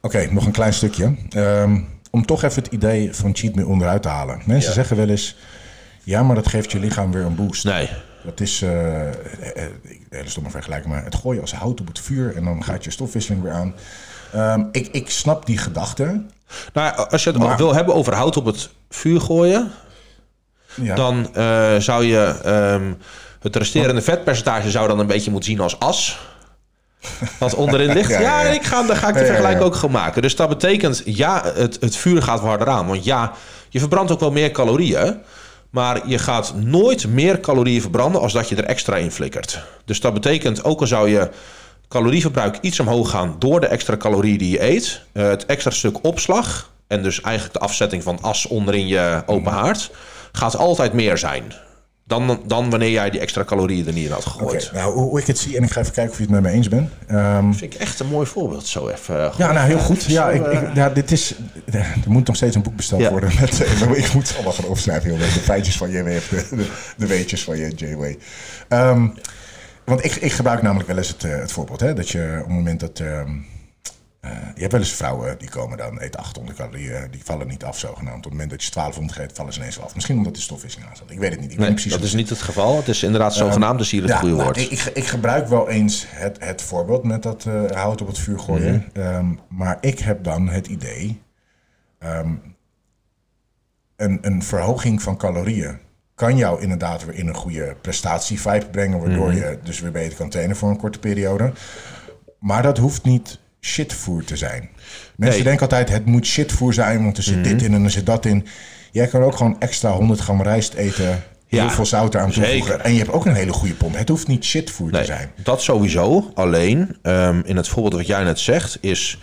Oké, nog een klein stukje. Ehm, om toch even het idee van cheat meal onderuit te halen. Mensen zeggen wel eens... Ja, maar dat geeft je lichaam weer een boost. Nee, Dat is een hele stomme vergelijking, maar het gooien als hout op het vuur en dan gaat je stofwisseling weer aan. Ehm, ik, ik snap die gedachte. nou, als je het Maar- wil hebben over hout op het vuur gooien... Ja. dan eh, zou je ehm, het resterende vetpercentage zou dan een beetje moeten zien als as. Wat onderin ligt. Ja, Ja, ja, ja. ik ga, dan ga ik de vergelijking ook gewoon maken. Dus dat betekent, ja, het, het vuur gaat harder aan. Want ja, je verbrandt ook wel meer calorieën. Maar je gaat nooit meer calorieën verbranden als dat je er extra in flikkert. Dus dat betekent, ook al zou je calorieverbruik iets omhoog gaan door de extra calorieën die je eet, eh, het extra stuk opslag en dus eigenlijk de afzetting van as onderin je open haard, gaat altijd meer zijn. Dan, dan wanneer jij die extra calorieën er niet in had gegooid. nou, hoe, ik het zie, en ik ga even kijken of je het met me eens bent. Ehm, Vind ik echt een mooi voorbeeld zo even. eh, ja, nou heel goed. Ja, ik, eh, ik, ja, dit is, er moet nog steeds een boek besteld Ja. worden. Met, eh, ik moet allemaal gaan opschrijven. Joh. De feitjes van JW, de, de, weetjes van je JW. Ehm, want ik, ik gebruik namelijk wel eens het, eh, het voorbeeld. Hè, dat je op het moment dat... ehm, eh, je hebt wel eens vrouwen die komen dan, eten 800 calorieën, die vallen niet af zogenaamd. Op het moment dat je 1200 eet, vallen ze ineens wel af. Misschien omdat de stofwisseling aan zat. Ik weet het niet. Ik weet Nee, niet precies dat is niet het geval. Het is inderdaad zogenaamd, dus hier het goede nou, woord. Ik, ik, ik gebruik wel eens het, het voorbeeld met dat eh, hout op het vuur gooien. Mhm. Ehm, maar ik heb dan het idee... ehm, een, een verhoging van calorieën kan jou inderdaad weer in een goede prestatievibe brengen... waardoor Mhm. je dus weer beter kan trainen voor een korte periode. Maar dat hoeft niet shitvoer te zijn. Mensen Nee. Mhm. denken altijd, het moet shitvoer zijn... want er zit dit in en er zit dat in. Jij kan ook gewoon extra 100 gram rijst eten... Ja, heel veel zout eraan toevoegen. En je hebt ook een hele goede pomp. Het hoeft niet shitvoer te Nee, zijn. dat sowieso. Alleen, ehm, in het voorbeeld wat jij net zegt, is...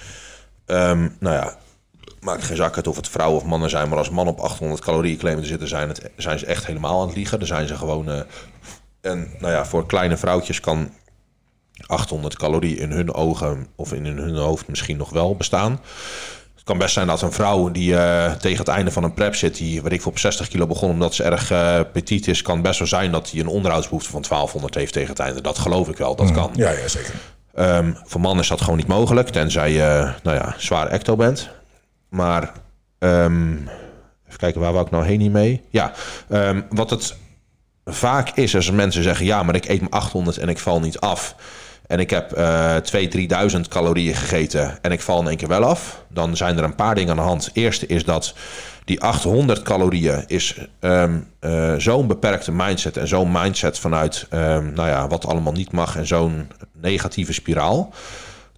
ehm, nou ja, maakt geen zak uit of het vrouwen of mannen zijn... maar als man op 800 calorieën claimen te zitten... zijn, het, zijn ze echt helemaal aan het liegen. Dan zijn ze gewoon... eh, en nou ja, voor kleine vrouwtjes kan 800 calorieën in hun ogen... of in hun hoofd misschien nog wel bestaan... Het kan best zijn dat een vrouw die eh, tegen het einde van een prep zit, die weet ik veel, op 60 kilo begon omdat ze erg eh petit is, kan best wel zijn dat hij een onderhoudsbehoefte van 1200 heeft tegen het einde. Dat geloof ik wel, dat kan. Ja, ja, zeker. Ehm, voor mannen is dat gewoon niet mogelijk, tenzij je nou ja, zwaar ecto bent. Maar ehm, even kijken, waar wou ik nou heen hiermee? Ja, ehm, wat het vaak is als mensen zeggen... ja, maar ik eet mijn 800 en ik val niet af... en ik heb eh 2.000, 3.000 calorieën gegeten en ik val in één keer wel af... dan zijn er een paar dingen aan de hand. Het eerste is dat die 800 calorieën is ehm, eh, zo'n beperkte mindset... en zo'n mindset vanuit nou ja, wat allemaal niet mag... en zo'n negatieve spiraal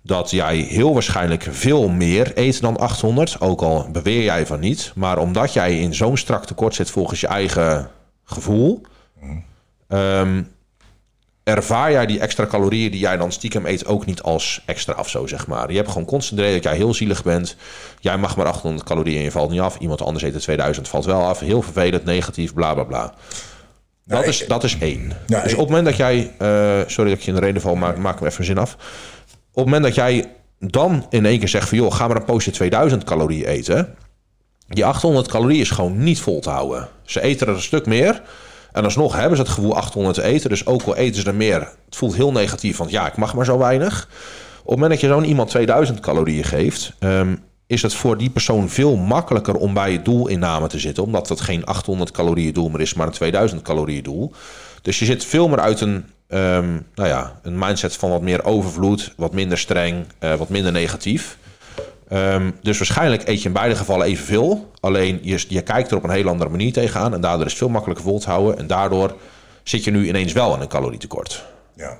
dat jij heel waarschijnlijk veel meer eet dan 800. Ook al beweer jij van niet. Maar omdat jij in zo'n strak tekort zit volgens je eigen gevoel... ehm, ervaar jij die extra calorieën die jij dan stiekem eet ook niet als extra af zo, zeg maar. Je hebt gewoon constant idee dat jij heel zielig bent. Jij mag maar 800 calorieën en je valt niet af. Iemand anders eet er 2000, valt wel af. Heel vervelend, negatief, bla bla bla. Dat, Nou, is, ik- dat is één. Dus op het moment dat jij... eh, sorry dat ik je in de reden val, maar maak hem even zin af. Op het moment dat jij dan in één keer zegt van... joh, ga maar een poosje 2000 calorieën eten... die 800 calorieën is gewoon niet vol te houden. Ze eten er een stuk meer... en alsnog hebben ze het gevoel 800 te eten... dus ook al eten ze er meer... het voelt heel negatief, want ja, ik mag maar zo weinig. Op het moment dat je zo'n iemand 2000 calorieën geeft... ehm, is het voor die persoon veel makkelijker om bij je doelinname te zitten... omdat het geen 800 calorieën doel meer is... maar een 2000 calorieën doel. Dus je zit veel meer uit een, ehm, nou ja, een mindset van wat meer overvloed... wat minder streng, eh, wat minder negatief... Ehm, dus waarschijnlijk eet je in beide gevallen evenveel. Alleen je, je kijkt er op een heel andere manier tegenaan. En daardoor is het veel makkelijker vol te houden. En daardoor zit je nu ineens wel in een calorietekort. Ja.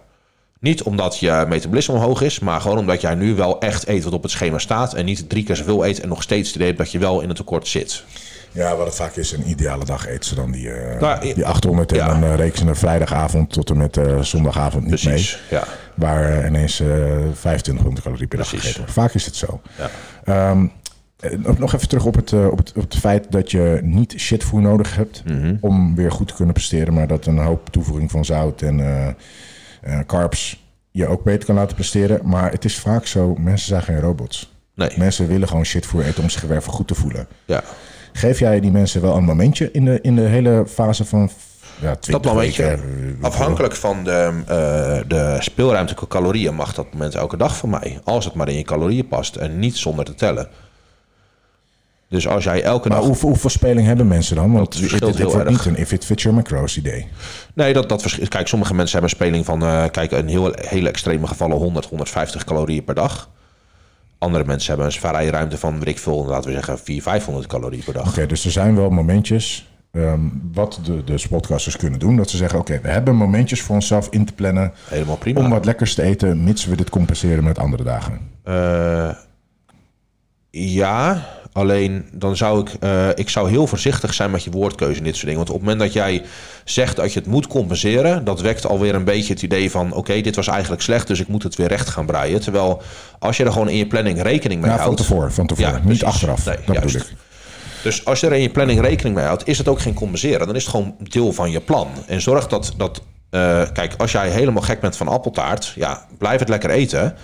Niet omdat je metabolisme omhoog is, maar gewoon omdat jij nu wel echt eet wat op het schema staat. En niet drie keer zoveel eet en nog steeds het idee dat je wel in een tekort zit. Ja, wat het vaak is, een ideale dag eten ze dan die, eh, Nou, die 800 en ja. dan uh, rekenen ze vrijdagavond tot en met eh, zondagavond niet Precies, mee. ja. Waar eh, ineens eh 2500 calorieën per dag gegeten wordt. Vaak is het zo. Ja. Ehm, eh, nog- even terug op het, eh, op, het, op het feit dat je niet shitvoer nodig hebt Mhm. om weer goed te kunnen presteren, maar dat een hoop toevoeging van zout en eh, eh, carbs je ook beter kan laten presteren. Maar het is vaak zo, mensen zijn geen robots. Nee, Mensen willen gewoon shitvoer eten om zich weer goed te voelen. ja. Geef jij die mensen wel een momentje in de, in de hele fase van ja, 20 Dat momentje, weken? afhankelijk van de, eh, de speelruimte qua calorieën, mag dat moment elke dag van mij. Als het maar in je calorieën past en niet zonder te tellen. Dus als jij elke Maar dag... hoeveel, hoeveel speling hebben mensen dan? Want het, het heel wordt erg. niet een if it fits your macros idee. Nee, dat, dat verschilt. Kijk, sommige mensen hebben een speling van... eh, kijk, in heel, hele extreme gevallen 100, 150 calorieën per dag. Andere mensen hebben een vrije ruimte van, weet ik veel, laten we zeggen 400, 500 calorieën per dag. Oké, dus er zijn wel momentjes ehm, wat de, de sportcasters kunnen doen. Dat ze zeggen, oké, we hebben momentjes voor onszelf in te plannen... Helemaal prima. om wat lekkers te eten, mits we dit compenseren met andere dagen. Eh, ja, alleen dan zou ik, eh, ik zou heel voorzichtig zijn met je woordkeuze in dit soort dingen. Want op het moment dat jij zegt dat je het moet compenseren, dat wekt alweer een beetje het idee van: oké, dit was eigenlijk slecht, dus ik moet het weer recht gaan breien. Terwijl als je er gewoon in je planning rekening mee Ja, van houdt. tevoren, van tevoren. Ja, niet precies. achteraf. Nee, dat juist. bedoel ik. Dus als je er in je planning rekening mee houdt, is het ook geen compenseren. Dan is het gewoon deel van je plan. En zorg dat, dat eh, kijk, als jij helemaal gek bent van appeltaart, ja, blijf het lekker eten.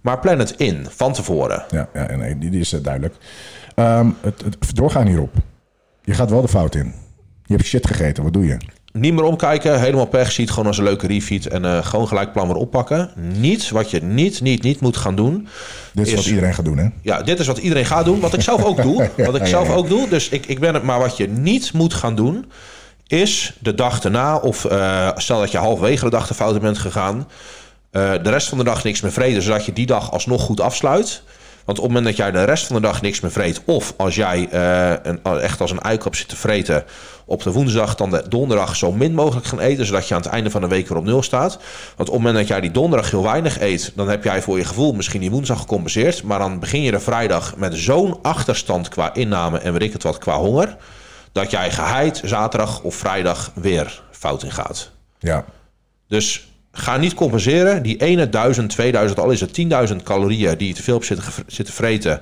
Maar plan het in van tevoren. Ja, ja nee, die, die is eh, duidelijk. Ehm, het, het, doorgaan hierop. Je gaat wel de fout in. Je hebt shit gegeten, wat doe je? Niet meer omkijken, helemaal pech, ziet gewoon als een leuke refeed en eh, gewoon gelijk plan weer oppakken. Niet wat je niet, niet, niet moet gaan doen. Dit is, Is- wat iedereen gaat doen, hè? Ja, dit is wat iedereen gaat doen, wat ik zelf ook doe. Wat ik zelf ja. ook doe. Dus ik, ik ben het, maar wat je niet moet gaan doen, is de dag erna, of eh, stel dat je halverwege de dag de fouten bent gegaan, eh, de rest van de dag niks meer vreten, zodat je die dag alsnog goed afsluit. Want op het moment dat jij de rest van de dag niks meer vreet, of als jij eh, een, echt als een uikap zit te vreten op de woensdag, dan de donderdag zo min mogelijk gaan eten, zodat je aan het einde van de week weer op nul staat. Want op het moment dat jij die donderdag heel weinig eet, dan heb jij voor je gevoel misschien die woensdag gecompenseerd, maar dan begin je de vrijdag met zo'n achterstand qua inname en weet ik het wat qua honger, dat jij geheid zaterdag of vrijdag weer fout in gaat. Ja. Dus ga niet compenseren. Die ene 1000, 2000, al is het 10.000 calorieën die je te veel op zitten, vreten,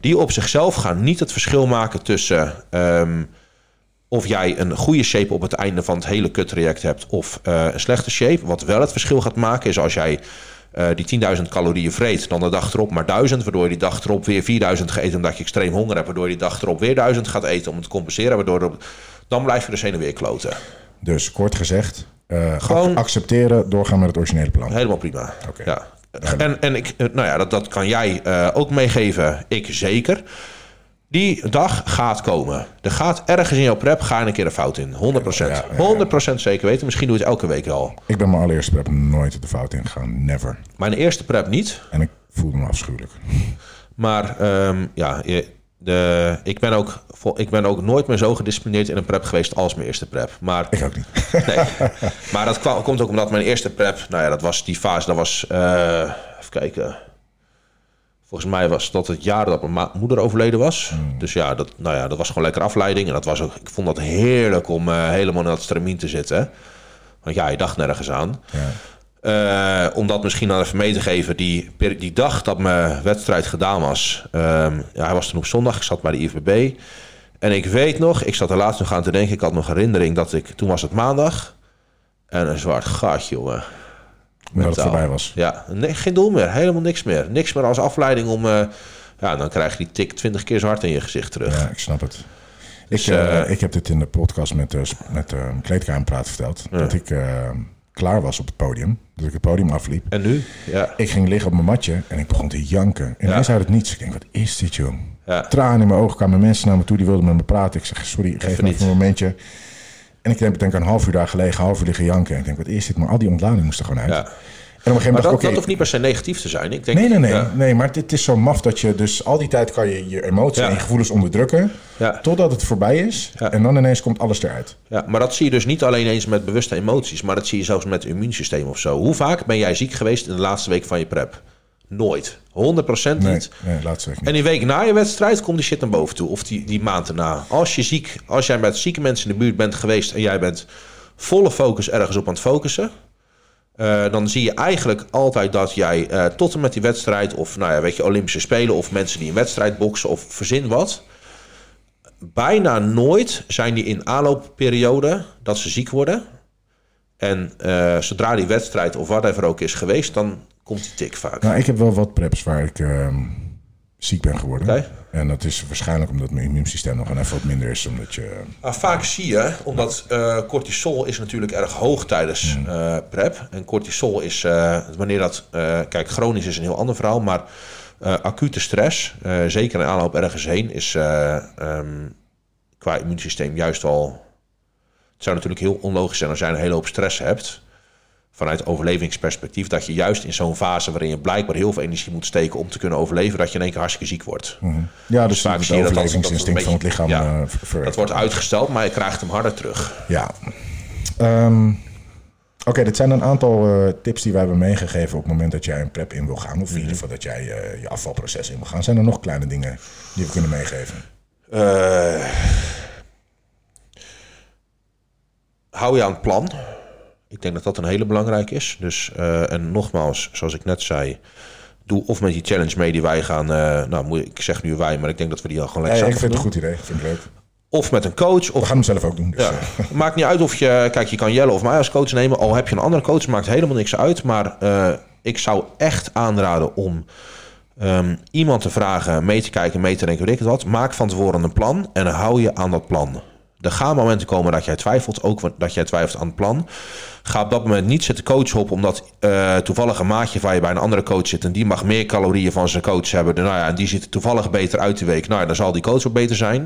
die op zichzelf gaan niet het verschil maken tussen ehm, of jij een goede shape op het einde van het hele kuttraject hebt of eh, een slechte shape. Wat wel het verschil gaat maken is als jij eh, die 10.000 calorieën vreet, dan de dag erop maar 1000, waardoor je die dag erop weer 4000 gaat eten omdat je extreem honger hebt, waardoor je die dag erop weer 1000 gaat eten om het te compenseren, waardoor dan blijf je dus heen en weer kloten. Dus kort gezegd, eh, Gewoon- ac- accepteren, doorgaan met het originele plan. Helemaal prima. Oké. Ja. En, en ik, eh, nou ja, dat, dat kan jij eh, ook meegeven. Ik zeker. Die dag gaat komen. Er gaat ergens in jouw prep ga je een keer een fout in. 100%. Ja, ja, ja. 100% zeker weten. Misschien doe je het elke week al. Ik ben mijn allereerste prep nooit de fout ingegaan. Never. Mijn eerste prep niet. En ik voelde me afschuwelijk. Maar ehm, ja, je- de, ik, ben ook, ik ben ook nooit meer zo gedisciplineerd in een prep geweest als mijn eerste prep. Maar Ik ook niet. Nee. maar dat kwam, komt ook omdat mijn eerste prep, nou ja, dat was die fase, dat was, eh, even kijken. Volgens mij was dat het jaar dat mijn moeder overleden was. Dus ja dat, nou ja, dat was gewoon lekker afleiding. En dat was ook, ik vond dat heerlijk om eh, helemaal in dat stramien te zitten. Want ja, je dacht nergens aan. Ja. Eh, om dat misschien dan even mee te geven. Die, die dag dat mijn wedstrijd gedaan was. ehm, ja, hij was toen op zondag. Ik zat bij de IFBB. En ik weet nog, ik zat er laatst nog aan te denken. Ik had nog herinnering dat ik... Toen was het maandag. En een zwart gatje, jongen. Omdat het Mentaal. voorbij was. Ja, nee, geen doel meer. Helemaal niks meer. Niks meer als afleiding om... eh, ja, dan krijg je die tik 20 keer zo hard in je gezicht terug. Ja, ik snap het. Dus, ik, eh, ik heb dit in de podcast met, met uh, Kleedkamerpraat verteld. Dat ik klaar was op het podium. Dat ik het podium afliep. En nu? Ja. Ik ging liggen op mijn matje en ik begon te janken. En hij zei het niets. Ik denk, wat is dit, jong? Ja. Tranen in mijn ogen kwamen mensen naar me toe. Die wilden met me praten. Ik zeg, sorry, geef Even me even een momentje. En ik denk, denk een half uur daar gelegen, half uur liggen janken. En ik denk, wat is dit? Maar al die ontlading moest er gewoon uit. Ja. Een gegeven Maar dat, hoeft niet per se negatief te zijn. Ik denk, Nee, nee, nee, Ja, nee. Maar het is zo maf dat je dus al die tijd kan je je emoties Ja. en je gevoelens onderdrukken. Ja. Totdat het voorbij is. En dan ineens komt alles eruit. ja, maar dat zie je dus niet alleen eens met bewuste emoties, maar dat zie je zelfs met het immuunsysteem of zo. Hoe vaak ben jij ziek geweest in de laatste week van je prep? Nooit. 100% Nee, niet. nee laatste week niet. En die week na je wedstrijd komt die shit naar boven toe. Of die, die maand erna. Als je ziek, als jij met zieke mensen in de buurt bent geweest en jij bent volle focus ergens op aan het focussen. Eh, dan zie je eigenlijk altijd dat jij eh, tot en met die wedstrijd, of nou ja, weet je, Olympische Spelen, of mensen die een wedstrijd boksen, of verzin wat. Bijna nooit zijn die in aanloopperiode dat ze ziek worden. En eh, zodra die wedstrijd of whatever ook is geweest, dan komt die tik vaak. Nou, ik heb wel wat preps waar ik ehm, ziek ben geworden. En dat is waarschijnlijk omdat mijn immuunsysteem nog een even wat minder is. Omdat je... Maar vaak zie je, omdat eh, cortisol is natuurlijk erg hoog tijdens eh, prep. En cortisol is, eh, wanneer dat... eh, kijk, chronisch is een heel ander verhaal, maar eh, acute stress, eh, zeker in aanloop ergens heen, is eh, ehm, qua immuunsysteem juist al... Het zou natuurlijk heel onlogisch zijn als jij een hele hoop stress hebt vanuit overlevingsperspectief, dat je juist in zo'n fase waarin je blijkbaar heel veel energie moet steken om te kunnen overleven, dat je in één keer hartstikke ziek wordt. Ja, dus vaak het zie je dat dat- van het lichaam ja, eh, Dat wordt uitgesteld, maar je krijgt hem harder terug. Ja. Ehm, Oké, dit zijn een aantal eh, tips die wij hebben meegegeven op het moment dat jij een prep in wil gaan. Of in ieder geval dat jij eh, je afvalproces in wil gaan. Zijn er nog kleine dingen die we kunnen meegeven? Hou je aan het plan. Ik denk dat dat een hele belangrijke is. Dus, eh, en nogmaals, zoals ik net zei, doe of met die challenge mee die wij gaan. eh, nou, ik ik zeg nu wij, maar ik denk dat we die al gewoon Ja, lekker ik samen vind het een goed idee. Ik vind het leuk. Of met een coach. We Of, gaan hem zelf ook doen. Dus, ja. eh, Maakt niet uit of je, kijk, je kan Jelle of mij als coach nemen. Al heb je een andere coach, maakt helemaal niks uit. Maar ik zou echt aanraden om ehm, iemand te vragen, mee te kijken, mee te denken, weet ik het wat. Maak van tevoren een plan en hou je aan dat plan. Er gaan momenten komen dat jij twijfelt, ook dat jij twijfelt aan het plan. Ga op dat moment niet zitten coachen op, omdat eh, toevallig een maatje van je bij een andere coach zit en die mag meer calorieën van zijn coach hebben. Nou ja, en die ziet er toevallig beter uit die week. Nou ja, dan zal die coach ook beter zijn.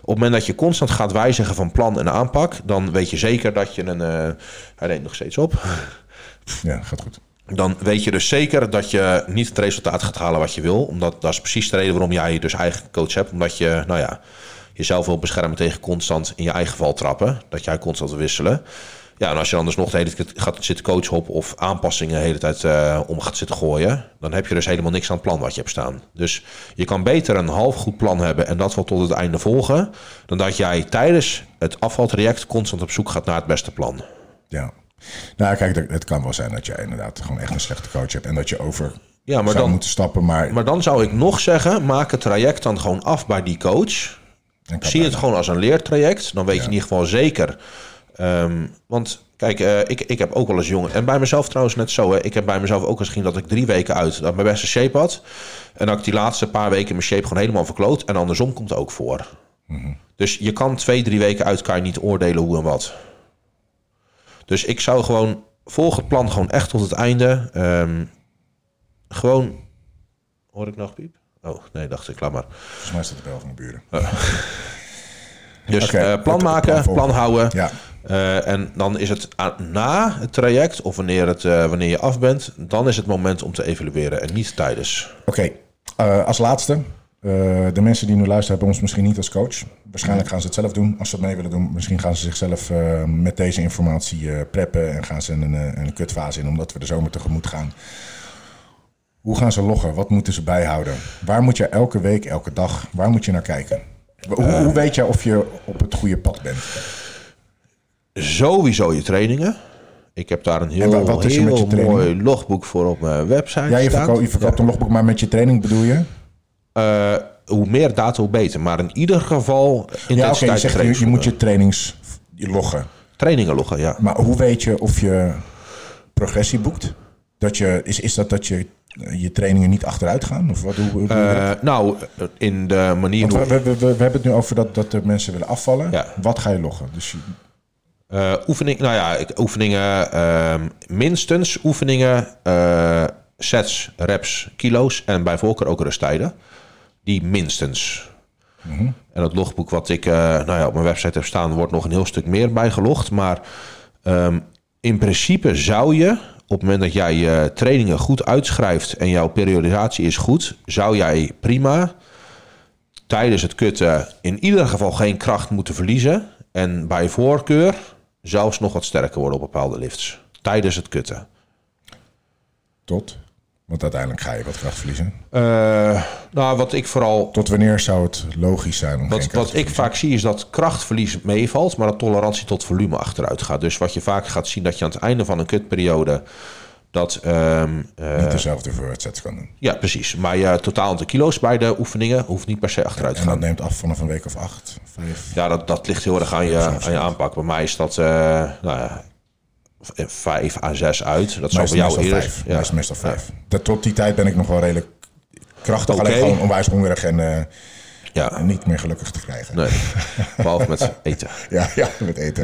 Op het moment dat je constant gaat wijzigen van plan en aanpak, dan weet je zeker dat je een. eh, hij neemt nog steeds op. ja, gaat goed. Dan weet je dus zeker dat je niet het resultaat gaat halen wat je wil. Omdat dat is precies de reden waarom jij dus eigen coach hebt. Omdat je, nou ja, jezelf wil beschermen tegen constant in je eigen val trappen. Dat jij constant wil wisselen. Ja, en als je dan dus nog de hele tijd gaat zitten coachen op of aanpassingen de hele tijd eh, om gaat zitten gooien, dan heb je dus helemaal niks aan het plan wat je hebt staan. Dus je kan beter een half goed plan hebben en dat wel tot het einde volgen, dan dat jij tijdens het afvaltraject constant op zoek gaat naar het beste plan. Ja. Nou, kijk, het- het kan wel zijn dat jij inderdaad gewoon echt een slechte coach hebt. En dat je over Ja, maar zou dan, moeten stappen. Maar, maar dan zou ik nog zeggen, maak het traject dan gewoon af bij die coach. Zie het gewoon als een leertraject. Dan weet je in ieder geval zeker. Ehm, want kijk, eh, ik, ik heb ook wel eens jongen. En bij mezelf trouwens net zo. Hè. Ik heb bij mezelf ook eens gezien dat ik drie weken uit dat mijn beste shape had. En dat ik die laatste paar weken mijn shape gewoon helemaal verkloot. En andersom komt het ook voor. Mhm. Dus je kan twee, drie weken uit kan je niet oordelen hoe en wat. Dus ik zou gewoon volg het plan gewoon echt tot het einde. Ehm, gewoon. Hoor ik nog piep? Oh, nee, dacht ik, laat maar. Volgens mij staat de bel van de buren. Dus Oké, eh, plan maken, plan houden. Ja. Eh, en dan is het aan- na het traject, of wanneer, het, eh, wanneer je af bent, dan is het moment om te evalueren en niet tijdens. Oké, als laatste. de mensen die nu luisteren hebben ons misschien niet als coach. Waarschijnlijk gaan ze het zelf doen. Als ze het mee willen doen, misschien gaan ze zichzelf met deze informatie preppen. En gaan ze een, een, een kutfase in, omdat we de zomer tegemoet gaan. Hoe gaan ze loggen? Wat moeten ze bijhouden? Waar moet je elke week, elke dag, waar moet je naar kijken? Hoe, Eh. hoe weet je of je op het goede pad bent? Sowieso je trainingen. Ik heb daar een heel, wat is je mooi logboek voor op mijn website Ja, je, verkoopt, je verkoopt een logboek, maar met je training bedoel je? Eh, hoe meer data, hoe beter. Maar in ieder geval Ja, oké, je zegt je, je moet je trainings loggen. trainingen loggen, ja. Maar hoe weet je of je progressie boekt? Dat je, is, is dat dat je eh, je trainingen niet achteruit gaan? Of wat, hoe, hoe? Eh, nou, in de manier we, we, we, we hebben het nu over dat, dat de mensen willen afvallen. Ja. Wat ga je loggen? Dus je- Eh, oefening, nou ja, ik- oefeningen, ehm, minstens oefeningen, eh, sets, reps, kilo's en bij voorkeur ook rusttijden. Die minstens. En het logboek wat ik nou ja, op mijn website heb staan, wordt nog een heel stuk meer bijgelogd. Maar ehm, in principe zou je op het moment dat jij je trainingen goed uitschrijft en jouw periodisatie is goed, zou jij prima tijdens het kutten in ieder geval geen kracht moeten verliezen. En bij voorkeur zelfs nog wat sterker worden op bepaalde lifts. Tijdens het kutten. Tot? Want uiteindelijk ga je wat kracht verliezen. Uh, nou, wat ik vooral. Tot wanneer zou het logisch zijn om Wat, wat ik vaak zie is dat krachtverlies meevalt, maar dat tolerantie tot volume achteruit gaat. Dus wat je vaak gaat zien, dat je aan het einde van een kutperiode. Dat, um, niet dezelfde sets kan doen. Ja, precies. Maar je totaal aantal kilo's bij de oefeningen hoeft niet per se achteruit te gaan. En dat neemt af vanaf een week of acht, vijf? Ja, dat, dat ligt heel erg aan je, aan je aanpak. Bij mij is dat uh, nou ja, vijf à zes uit. Dat zou voor jou eerder... Vijf. Ja. Meestal, meestal vijf. Dat, tot die tijd ben ik nog wel redelijk krachtig. Okay. Alleen gewoon onwijs hongerig en, uh, ja. en niet meer gelukkig te krijgen. Nee, behalve met eten. ja, ja, met eten.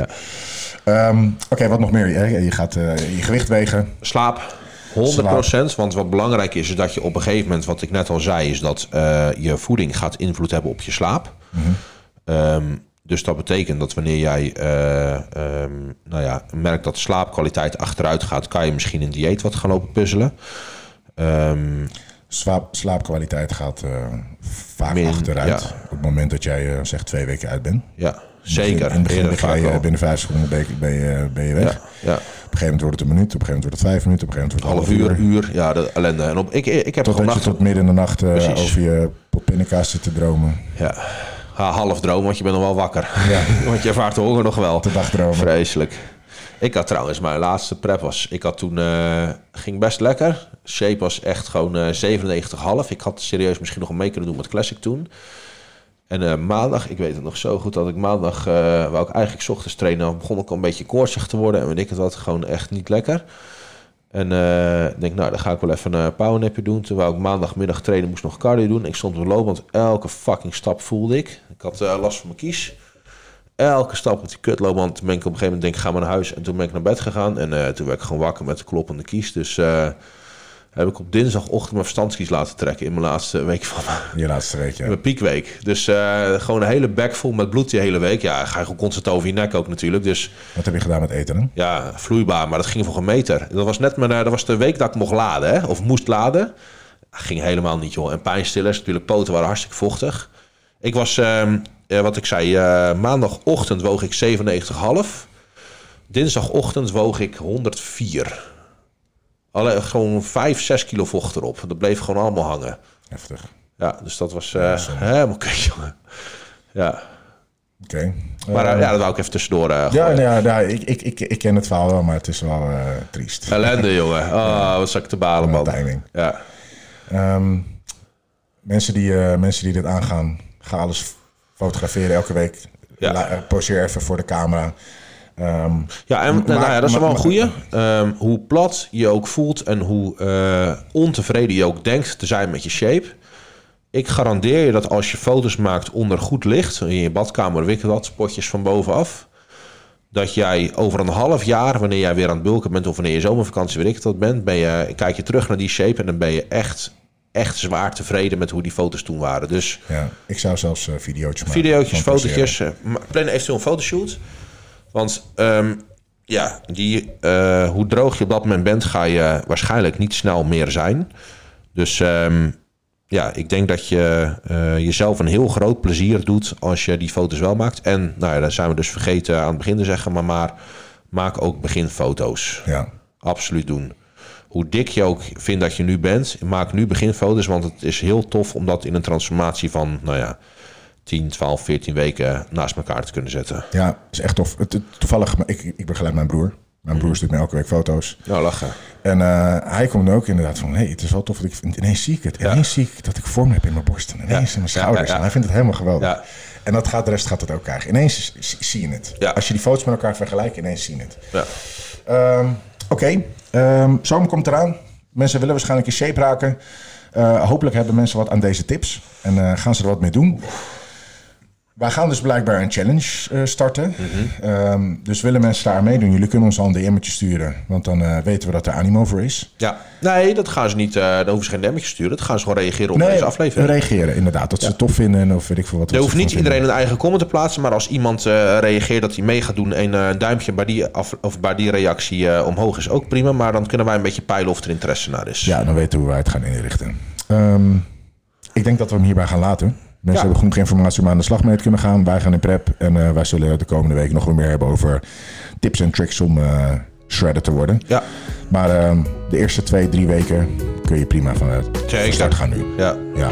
Ja. Um, Oké, okay, wat nog meer? Je, je gaat uh, je gewicht wegen. Slaap. 100%. Want wat belangrijk is, is dat je op een gegeven moment, wat ik net al zei, is dat uh, je voeding gaat invloed hebben op je slaap. Mm -hmm. um, dus dat betekent dat wanneer jij uh, um, nou ja, merkt dat de slaapkwaliteit achteruit gaat, kan je misschien een dieet wat gaan lopen puzzelen. Um, Slaap, slaapkwaliteit gaat uh, vaak min, achteruit ja. op het moment dat jij uh, zeg twee weken uit bent. Ja, zeker. In het begin je binnen vijf seconden ben je, ben je, ben je weg. Ja, ja. Op een gegeven moment wordt het een minuut, op een gegeven moment wordt het vijf minuten, op een gegeven moment wordt het half uur. uur. Ja, de ellende. En op, ik, ik heb Totdat nacht... je tot midden in de nacht uh, over je pot pindakaas zit te dromen. Ja. Ha, half droom, want je bent nog wel wakker. Ja. want je ervaart de honger nog wel. De dagdromen. Vreselijk. Ik had trouwens, mijn laatste prep was... Ik had toen... Uh, ging best lekker. Shape was echt gewoon uh, 97,5. Ik had serieus misschien nog een mee kunnen doen met Classic toen. En uh, maandag, ik weet het nog zo goed, dat ik maandag... Wou ik eigenlijk ochtends trainen. Begon ik al een beetje koortsig te worden. En weet ik het wat, gewoon echt niet lekker. En ik denk, nou, dan ga ik wel even een powernapje doen. Terwijl ik maandagmiddag trainen moest nog cardio doen. Ik stond op lopen, want elke fucking stap voelde ik. Ik had uh, last van mijn kies. Elke stap met die kutloop, want toen ben ik op een gegeven moment denk ik, ga maar naar huis. En toen ben ik naar bed gegaan. En uh, toen werd ik gewoon wakker met de kloppende kies. Dus heb ik op dinsdagochtend mijn verstandskies laten trekken in mijn laatste week van je laatste week, ja. Mijn piekweek. Dus uh, gewoon een hele bek vol met bloed die hele week. Ja, ga je gewoon constant over je nek ook natuurlijk. Dus, Wat heb je gedaan met eten? Hè? Ja, vloeibaar, maar dat ging voor een meter. Dat was net mijn, dat was de week dat ik mocht laden, hè, of moest laden. Dat ging helemaal niet, joh. En pijnstillers, natuurlijk, poten waren hartstikke vochtig. Ik was, uh, wat ik zei, uh, maandagochtend woog ik 97,5. Dinsdagochtend woog ik 104. Alleen gewoon 5, 6 kilo vocht erop. Dat bleef gewoon allemaal hangen. Heftig. Ja, dus dat was uh, helemaal kut, jongen. Ja. Oké. Okay. Maar uh, ja, dat wou ik even tussendoor ja, ja, ja, ik, ik, ik, ik ken het verhaal wel, maar het is wel triest. Ellende, jongen. Oh, wat zat ik te balen, man. Timing. Ja. Um, mensen, die, mensen die dit aangaan, ga alles fotograferen elke week. Ja. Poseer even voor de camera. Um, ja, en maar, nou ja, dat is wel een goeie. Um, hoe plat je ook voelt en hoe uh, ontevreden je ook denkt te zijn met je shape. Ik garandeer je dat als je foto's maakt onder goed licht, in je badkamer wikkelt dat spotjes van bovenaf, dat jij over een half jaar, wanneer jij weer aan het bulken bent of wanneer je zomervakantie weet ik dat bent, ben je, kijk je terug naar die shape en dan ben je echt, echt zwaar tevreden met hoe die foto's toen waren. Dus, ja, ik zou zelfs uh, video's maken. Video's, fotootjes, uh, plan eventueel een fotoshoot. Want um, ja, die, uh, hoe droog je op dat moment bent, ga je waarschijnlijk niet snel meer zijn. Dus um, ja, ik denk dat je uh, jezelf een heel groot plezier doet als je die foto's wel maakt. En nou ja, dat zijn we dus vergeten aan het begin te zeggen, maar, maar maak ook beginfoto's. Ja. Absoluut doen. Hoe dik je ook vindt dat je nu bent, maak nu beginfoto's, want het is heel tof om dat in een transformatie van, nou ja, 10, 12, 14 weken naast elkaar te kunnen zetten. Ja, is echt tof. Toevallig, ik, ik begeleid mijn broer. Mijn broer stuurt mij elke week foto's. Nou, lachen. En uh, hij komt ook inderdaad van... hey, het is wel tof dat ik... Ineens zie ik het. Ineens zie ik dat ik vorm heb in mijn borst. En ineens ja. in mijn schouders. Ja, en hij vindt het helemaal geweldig. En dat gaat, de rest gaat het ook krijgen. Ineens zie je het. Als je die foto's met elkaar vergelijkt, ineens zie je het. Ja. Um, Oké, okay. um, zomer komt eraan. Mensen willen waarschijnlijk in shape raken. Uh, hopelijk hebben mensen wat aan deze tips. En uh, gaan ze er wat mee doen. Wij gaan dus blijkbaar een challenge uh, starten. Ehm, dus willen mensen daar meedoen? Jullie kunnen ons al een DM'tje sturen. Want dan uh, weten we dat er animo voor is. Ja, nee, dat gaan ze niet. Uh, dan hoeven ze geen DM'tje sturen. Dat gaan ze gewoon reageren op deze aflevering. reageren inderdaad. Dat ze het tof vinden of weet ik veel wat. Er hoeft niet iedereen een eigen comment te plaatsen. Maar als iemand reageert dat hij mee gaat doen... en een duimpje bij die, af, of bij die reactie omhoog is ook prima. Maar dan kunnen wij een beetje peilen of er interesse naar is. Ja, dan weten we hoe wij het gaan inrichten. Um, ik denk dat we hem hierbij gaan laten. Mensen hebben genoeg informatie om aan de slag mee te kunnen gaan. Wij gaan in prep en uh, wij zullen de komende week nog wel meer hebben over tips en tricks om uh, shredder te worden. Ja. Maar uh, de eerste twee, drie weken kun je prima van het start gaan nu. Ja. Ja,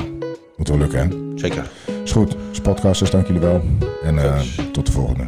moet wel lukken hè? Zeker. Is goed. Spotcasters, dank jullie wel. En tot de volgende.